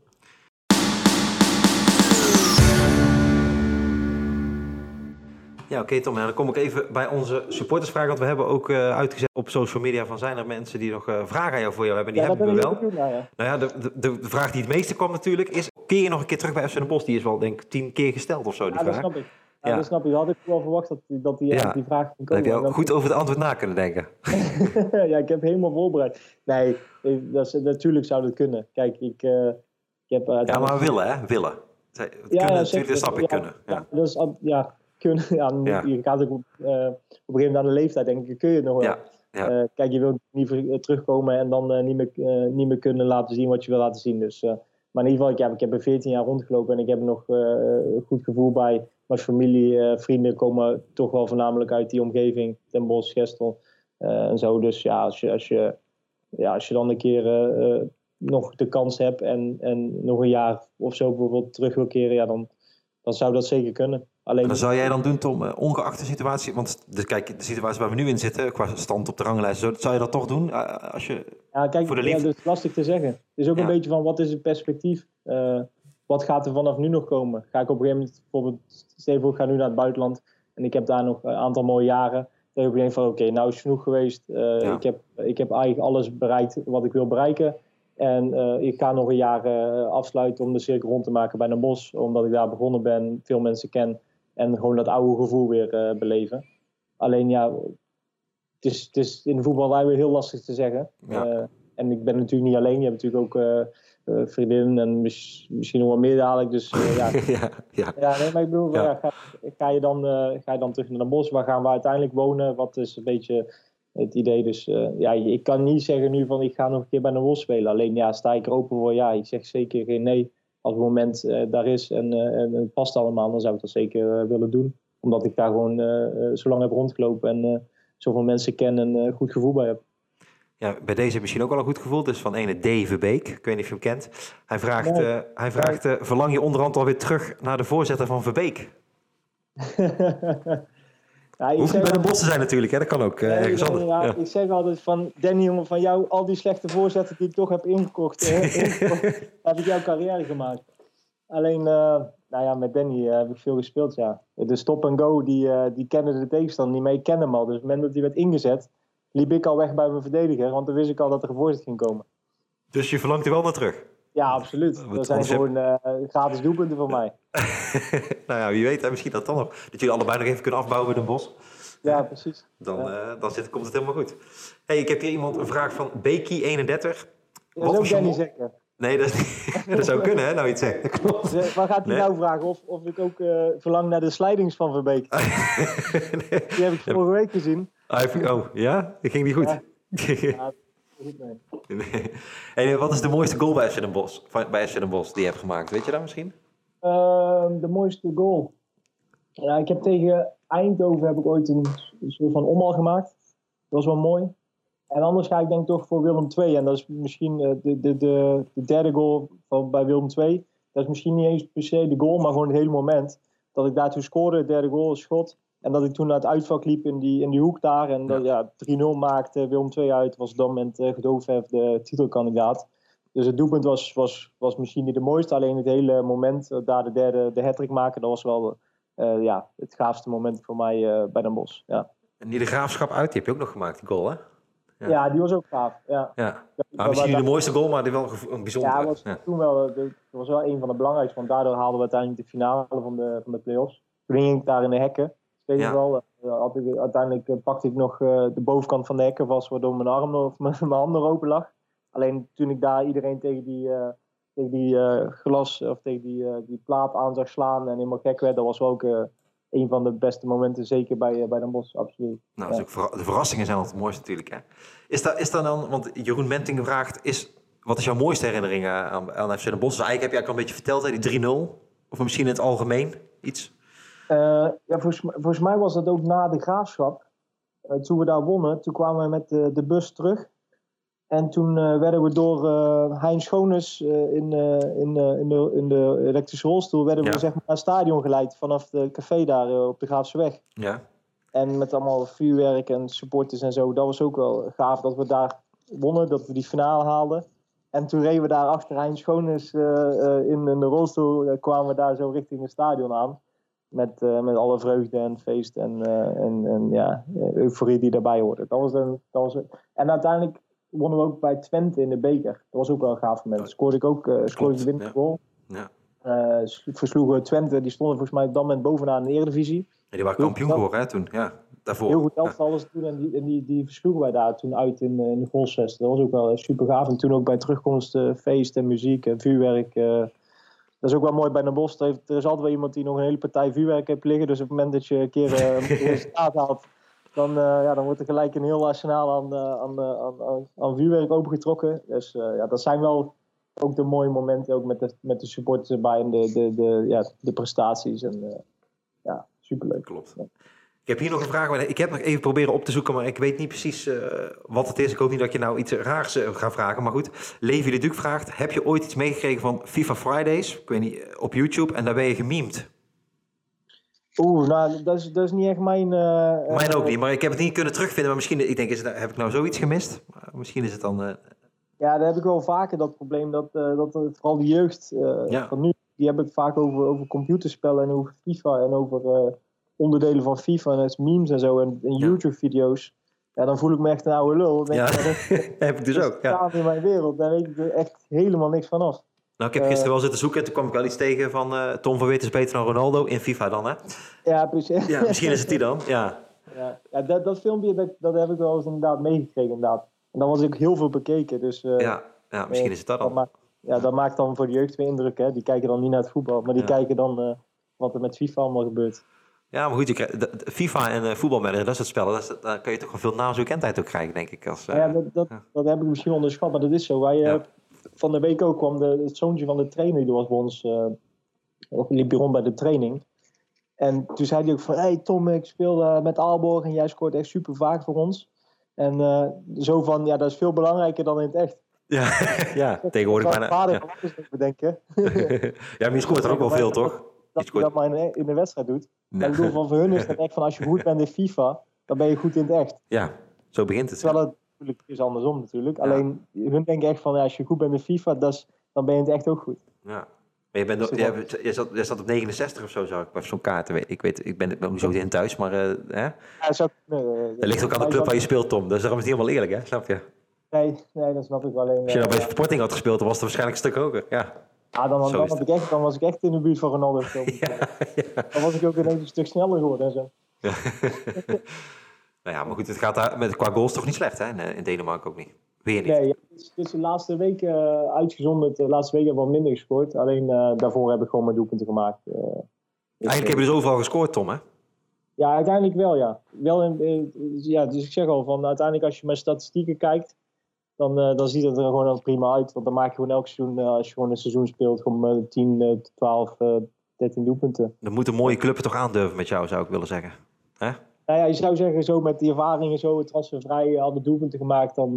Ja, oké Tom. dan kom ik even bij onze supportersvraag. Want we hebben ook uh, uitgezet op social media van zijn er mensen die nog uh, vragen aan jou voor jou hebben. Die hebben we wel. Doen, nou ja. Nou ja, de, de, de, vraag die het meeste kwam natuurlijk is... Keer je nog een keer terug bij FC Den Bosch? Die is wel denk ik tien keer gesteld of zo, die ja, vraag. dat snap ik. Ja, ja. dat snap ik. Had ik wel verwacht dat, dat die, ja. die vraag ging komen. heb je goed over het antwoord na kunnen denken. ja, ik heb helemaal voorbereid. Nee, dat is, natuurlijk zou dat kunnen. Kijk, ik, uh, ik heb... ja, maar willen hè? Willen. Zij, ja, kunnen, natuurlijk, dat snap ik kunnen. Ja, dat is, ja, kunnen. Ja, Je gaat ook op, uh, op een gegeven moment aan de leeftijd denken, kun je het nog wel. Ja, uh, kijk, je wilt niet uh, terugkomen en dan niet, meer, niet meer kunnen laten zien wat je wil laten zien. Dus, maar in ieder geval, ik heb, ik heb er 14 jaar rondgelopen en ik heb er nog een goed gevoel bij. Mijn familie, vrienden komen toch wel voornamelijk uit die omgeving, Den Bosch, Gestel en zo. Dus ja, als je, als je, ja, als je dan een keer nog de kans hebt en, en nog een jaar of zo bijvoorbeeld terug wil keren, ja, dan, dan zou dat zeker kunnen. Alleen... Dan zou jij dan doen, Tom, eh, ongeacht de situatie, want de, kijk, de situatie waar we nu in zitten, qua stand op de ranglijst, zou je dat toch doen eh, als je ja, kijk, voor de liefde... Ja, dat is lastig te zeggen. Het is ook een beetje van, wat is het perspectief? Uh, wat gaat er vanaf nu nog komen? Ga ik op een gegeven moment, bijvoorbeeld, stel ik ga nu naar het buitenland en ik heb daar nog een aantal mooie jaren. Dan heb je een van, oké, nou is het genoeg geweest. Uh, ik, heb, ik heb eigenlijk alles bereikt wat ik wil bereiken. En uh, ik ga nog een jaar afsluiten om de cirkel rond te maken bij een bos. Omdat ik daar begonnen ben, veel mensen ken. En gewoon dat oude gevoel weer uh, beleven. Alleen ja, het is, het is in de voetballerij weer heel lastig te zeggen. Ja. Uh, en ik ben natuurlijk niet alleen. Je hebt natuurlijk ook uh, vriendinnen en misschien nog wel meer dadelijk. Dus ja. ja, ja. ja nee, maar ik bedoel, ja. ga, ga, je dan, ga je dan terug naar de bos? Waar gaan we uiteindelijk wonen? Wat is een beetje het idee? Dus ja, ik kan niet zeggen nu van ik ga nog een keer bij de bos spelen. Alleen ja, sta ik er open voor? Ja, ik zeg zeker geen nee als het moment uh, daar is en, uh, en, het past allemaal, dan zou ik dat zeker uh, willen doen. Omdat ik daar gewoon zo lang heb rondgelopen en zoveel mensen ken en een goed gevoel bij heb. Ja, bij deze misschien ook wel een goed gevoel. Dus van ene D. Verbeek. Ik weet niet of je hem kent. Hij vraagt, nee. hij vraagt verlang je onderhand alweer terug naar de voorzitter van Verbeek? Ja, Hoeft niet bij de bossen zijn natuurlijk, hè? dat kan ook uh, ergens anders. Ja, ja. Ik zeg altijd van, Danny jongen, van jou, al die slechte voorzetten die ik toch heb ingekocht, ingekocht heb ik jouw carrière gemaakt. Alleen, uh, nou ja, met Danny uh, heb ik veel gespeeld, ja. De stop and go, die, die kennen de tegenstander niet mee, ik ken hem al. Dus op het moment dat hij werd ingezet, liep ik al weg bij mijn verdediger, want dan wist ik al dat er een voorzet ging komen. Dus je verlangt er wel naar terug? Ja, absoluut. Dat zijn gewoon uh, gratis doelpunten voor mij. nou ja, wie weet, hè, misschien dat dan nog. Dat jullie allebei nog even kunnen afbouwen in bos. Ja, precies. Dan, Uh, dan zit, komt het helemaal goed. hey, ik heb hier iemand een vraag van Becky31. Dat is ook Danny zeker. Nee, dat, niet- dat zou kunnen, hè, nou iets zeggen. Dat klopt. Eh, Waar gaat hij Nee. nou vragen? Of, of ik ook eh, verlang naar de slijdings van Verbeek. Nee. Die heb ik vorige week gezien. Heeft- Oh, ja? Dat ging niet goed. Ja, nee. Wat is de mooiste goal bij Bosch, van- bij Bosch die je hebt gemaakt? Weet je dat misschien? Ehm, de mooiste goal. Ja, ik heb tegen Eindhoven heb ik ooit een, een soort van omhaal gemaakt. Dat was wel mooi. En anders ga ik denk toch voor Willem II. En dat is misschien eh, de, de, de, de derde goal van, bij Willem II. Dat is misschien niet eens per se de goal, maar gewoon het hele moment. Dat ik daartoe scoorde, derde goal, een schot. En dat ik toen naar het uitvak liep in die, in die hoek daar. En dat ja, 3-0 maakte, Willem II uit. Was op dat moment uh, de titelkandidaat. Dus het doelpunt was, was, was misschien niet de mooiste. Alleen het hele moment, eh, daar de derde de hat maken, dat was wel eh, ja, het gaafste moment voor mij eh, bij Den Bosch. Ja. En die de graafschap uit, die heb je ook nog gemaakt, die goal, hè? Ja. Ja. die was ook gaaf. Ja. Ja. Maar misschien niet de mooiste goal, maar die wel een bijzondere. Ja, was Ja. toen wel, dat was wel een van de belangrijkste. Want daardoor haalden we uiteindelijk de finale van de, van de play-offs. Toen ging ik daar in de hekken. Weet ik Ja. wel. Eh, ik, uiteindelijk eh, pakte ik nog eh, de bovenkant van de hekken vast, waardoor mijn arm of mijn, mijn hand open lag. Alleen toen ik daar iedereen tegen die, tegen die glas of tegen die, die plaat aan zag slaan en helemaal gek werd, dat was wel ook een van de beste momenten, zeker bij, bij Den Bosch, absoluut. Nou, de verrassingen zijn altijd het mooiste natuurlijk, hè? Is dat, is dan, want Jeroen Menting vraagt, is, wat is jouw mooiste herinnering aan, aan FC Den Bosch? Dus eigenlijk heb je eigenlijk al een beetje verteld, hè, die 3-0. Of misschien in het algemeen iets? Eh, ja, volgens, mij- volgens mij was dat ook na de graafschap. Eh, toen we daar wonnen, toen kwamen we met de, de bus terug. En toen eh, werden we door eh Hein Schoones in, in, in, de, in de elektrische rolstoel werden Ja. we zeg maar, naar het stadion geleid vanaf de café daar op de Graafseweg. Ja. En met allemaal vuurwerk en supporters en zo. Dat was ook wel gaaf dat we daar wonnen, dat we die finale haalden. En toen reden we daar achter Hein Schoones in, in de rolstoel, kwamen we daar zo richting het stadion aan. Met, eh, met alle vreugde en feest en, eh, en, en ja, eh, euforie die daarbij hoorde. Dat was een, dat was een- En uiteindelijk wonnen we ook bij Twente in de beker. Dat was ook wel een gaaf moment. Scoorde ik ook uh, scoorde ik de winnende ja. goal. Ja. Eh, versloegen Twente, die stonden volgens mij op dat moment bovenaan in de Eredivisie. Ja, die waren kampioen geworden, hè, toen. Ja, daarvoor. Heel goed Ja. elftal het toen en die, en die, die versloegen wij daar toen uit in, eh, in de Golsvest. Dat was ook wel super gaaf. En toen ook bij terugkomst eh, feest en muziek en vuurwerk. Dat is ook wel mooi bij Den Bosch. Er, heeft- er is altijd wel iemand die nog een hele partij vuurwerk heeft liggen. Dus op het moment dat je een keer eh, een resultaat haalt, dan, eh, ja, dan wordt er gelijk een heel arsenaal aan, eh, aan, aan, aan, aan vuurwerk opengetrokken. Dus ja, dat zijn wel ook de mooie momenten, ook met de, met de supporters erbij en de, de, de, ja, de prestaties. En, ja, superleuk. Klopt. Ja. Ik heb hier nog een vraag. maar Ik heb nog even proberen op te zoeken, maar ik weet niet precies eh, wat het is. Ik hoop niet dat je nou iets raars eh, gaat vragen. Maar goed, Levi de Duc vraagt... Heb je ooit iets meegekregen van FIFA Fridays? Ik weet niet, eh, op YouTube. En daar ben je gememd. Oeh, nou, dat is, dat is niet echt mijn... Mijn ook niet, maar ik heb het niet kunnen terugvinden. Maar misschien, ik denk, is het, heb ik nou zoiets gemist? Maar misschien is het dan... Ja, daar heb ik wel vaker dat probleem. Dat, dat vooral de jeugd Ja. van nu, die hebben het vaak over, over computerspellen en over FIFA en over onderdelen van FIFA en het memes en zo en. YouTube-video's. Ja, dan voel ik me echt een oude lul. Denk ja, ik, ja, dat heb ik dus ook. Ja. in mijn wereld. Daar weet ik er echt helemaal niks van af. Nou, ik heb gisteren wel zitten zoeken en toen kwam ik wel iets tegen van eh, Tom van Wit is beter dan Ronaldo in FIFA dan, hè? Ja, precies. Ja, misschien is het die dan. Ja, Ja, ja dat, dat filmpje dat, dat heb ik wel eens inderdaad meegekregen. Inderdaad. En dan was ik heel veel bekeken. Dus eh, ja, ja misschien is het dat dat, dan. maakt, ja, dat maakt dan voor de jeugd weer indruk. Hè? Die kijken dan niet naar het voetbal, maar die Ja. kijken dan eh, wat er met FIFA allemaal gebeurt. Ja, maar goed, je krijgt, FIFA en uh, voetbalmanager, dat is het spel. Dat is, daar kun je toch wel veel naamsbekendheid ook krijgen, denk ik. Als, eh, ja, dat, dat, ja. dat heb ik misschien onderschat, maar dat is zo. Wij, eh, Ja. Van de week ook kwam de, het zoontje van de trainer, die was bij ons, eh liep hier rond bij de training. En toen zei hij ook van, hey Tom, ik speel eh, met Aalborg en jij scoort echt super vaak voor ons. En eh, zo van, ja, dat is veel belangrijker dan in het echt. ja, ja, tegenwoordig Mijn bijna. vader Ja. anders over bedenken. ja, maar je scoort er ook wel veel, toch? Je dat je dat maar in, in de wedstrijd doet. Nee. Ik bedoel, van voor hun is het echt van, als je goed bent in FIFA, dan ben je goed in het echt. Ja, zo begint het. Terwijl het natuurlijk is andersom natuurlijk. Ja. Alleen hun denken echt van ja, als je goed bent in FIFA, dan ben je in het echt ook goed. Ja. Maar je, bent, Is je, hebt- je, zat, je zat op 69 of zo, zag ik, bij zo'n kaarten. Ik weet, ik ben ook niet zo in thuis, maar eh, hè? Ja, zo, nee, dat ligt ook aan de club waar je speelt, Tom. Dus daarom is het niet helemaal eerlijk, hè? Snap je? Nee, nee, dat snap ik wel. Alleen, Als je nou eh, bij Sporting had gespeeld, dan was het waarschijnlijk een stuk hoger. Ja. Ja, dan, zo dan, is had ik echt, dan was ik echt in de buurt van Ronaldo. gekomen. Dan was ik ook ineens een stuk sneller geworden en zo. nou ja, maar goed, het gaat daar met, qua goals toch niet slecht, hè? In, eh, in Denemarken ook niet. Weer niet. Nee, ja, het, is, het is de laatste week uh, uitgezonderd. De laatste week hebben we wat minder gescoord. Alleen uh, daarvoor heb ik gewoon mijn doelpunten gemaakt. Uh, Eigenlijk heb je dus overal gescoord, Tom, hè? Ja, uiteindelijk wel, ja. Wel in, ja. Dus ik zeg al, van, uiteindelijk als je mijn statistieken kijkt, dan, dan ziet het er gewoon al prima uit. Want dan maak je gewoon elk seizoen, als je gewoon een seizoen speelt, gewoon 10, 12, 13 doelpunten. Dan moeten mooie clubs toch aandurven met jou, zou ik willen zeggen. Hè? Nou ja, je zou zeggen, zo met die ervaringen, zo transfervrij, al de doelpunten gemaakt, dan,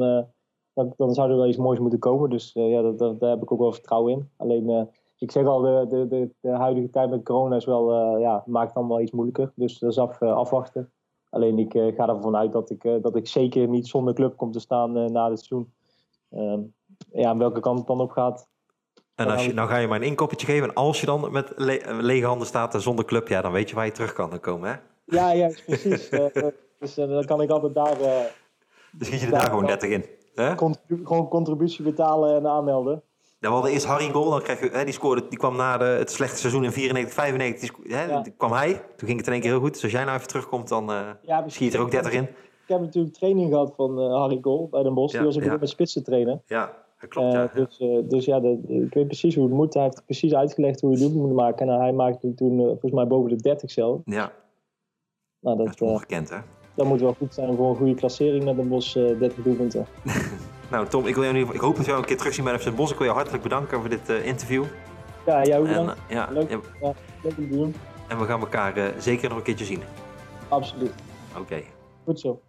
dan, dan, zou er wel iets moois moeten komen. Dus ja, dat, dat, daar heb ik ook wel vertrouwen in. Alleen, ik zeg al, de, de, de, de, huidige tijd met corona is wel, ja, maakt dan wel iets moeilijker. Dus dat is af, afwachten. Alleen ik ga ervan uit dat ik, dat ik zeker niet zonder club kom te staan na het seizoen. Ehm, ja, aan welke kant het dan op gaat, en als je, nou ga je maar een inkoppertje geven. En als je dan met le lege handen staat en zonder club, ja, dan weet je waar je terug kan komen, hè? Ja, ja, precies. uh, dus uh, dan kan ik altijd daar... Uh, dus schiet je er daar, daar gewoon 30 in. Hè? Contribu gewoon contributie betalen en aanmelden. We hadden eerst Harry Goal, dan kreeg je, hè, die, scoorde, die kwam na de, het slechte seizoen in 94, 95. Die, hè, ja. kwam hij, toen ging het in één keer heel goed. Dus als jij nou even terugkomt, dan ja, schiet je er ook 30 in. Ik heb natuurlijk training gehad van Harry Goal bij Den Bosch. Ja, die was ook ja. met spitsen trainen. Ja, dat klopt, ja. Dus, dus ja, de, ik weet precies hoe het moet. Hij heeft precies uitgelegd hoe je het moet maken. En hij maakte toen volgens mij boven de 30 zelf. Ja. Nou, dat, dat is ongekend, hè? Dat moet wel goed zijn voor een goede klassering met een bos uh, 30 doelpunten. nou, Tom, ik, wil jou, ik hoop dat we jou een keer terugzien bij FC Bos. Ik wil jou hartelijk bedanken voor dit uh, interview. Ja, jou ook bedankt. En, ja, leuk, ja, ja, leuk om te doen. En we gaan elkaar uh, zeker nog een keertje zien. Absoluut. Oké. Okay. Goed zo.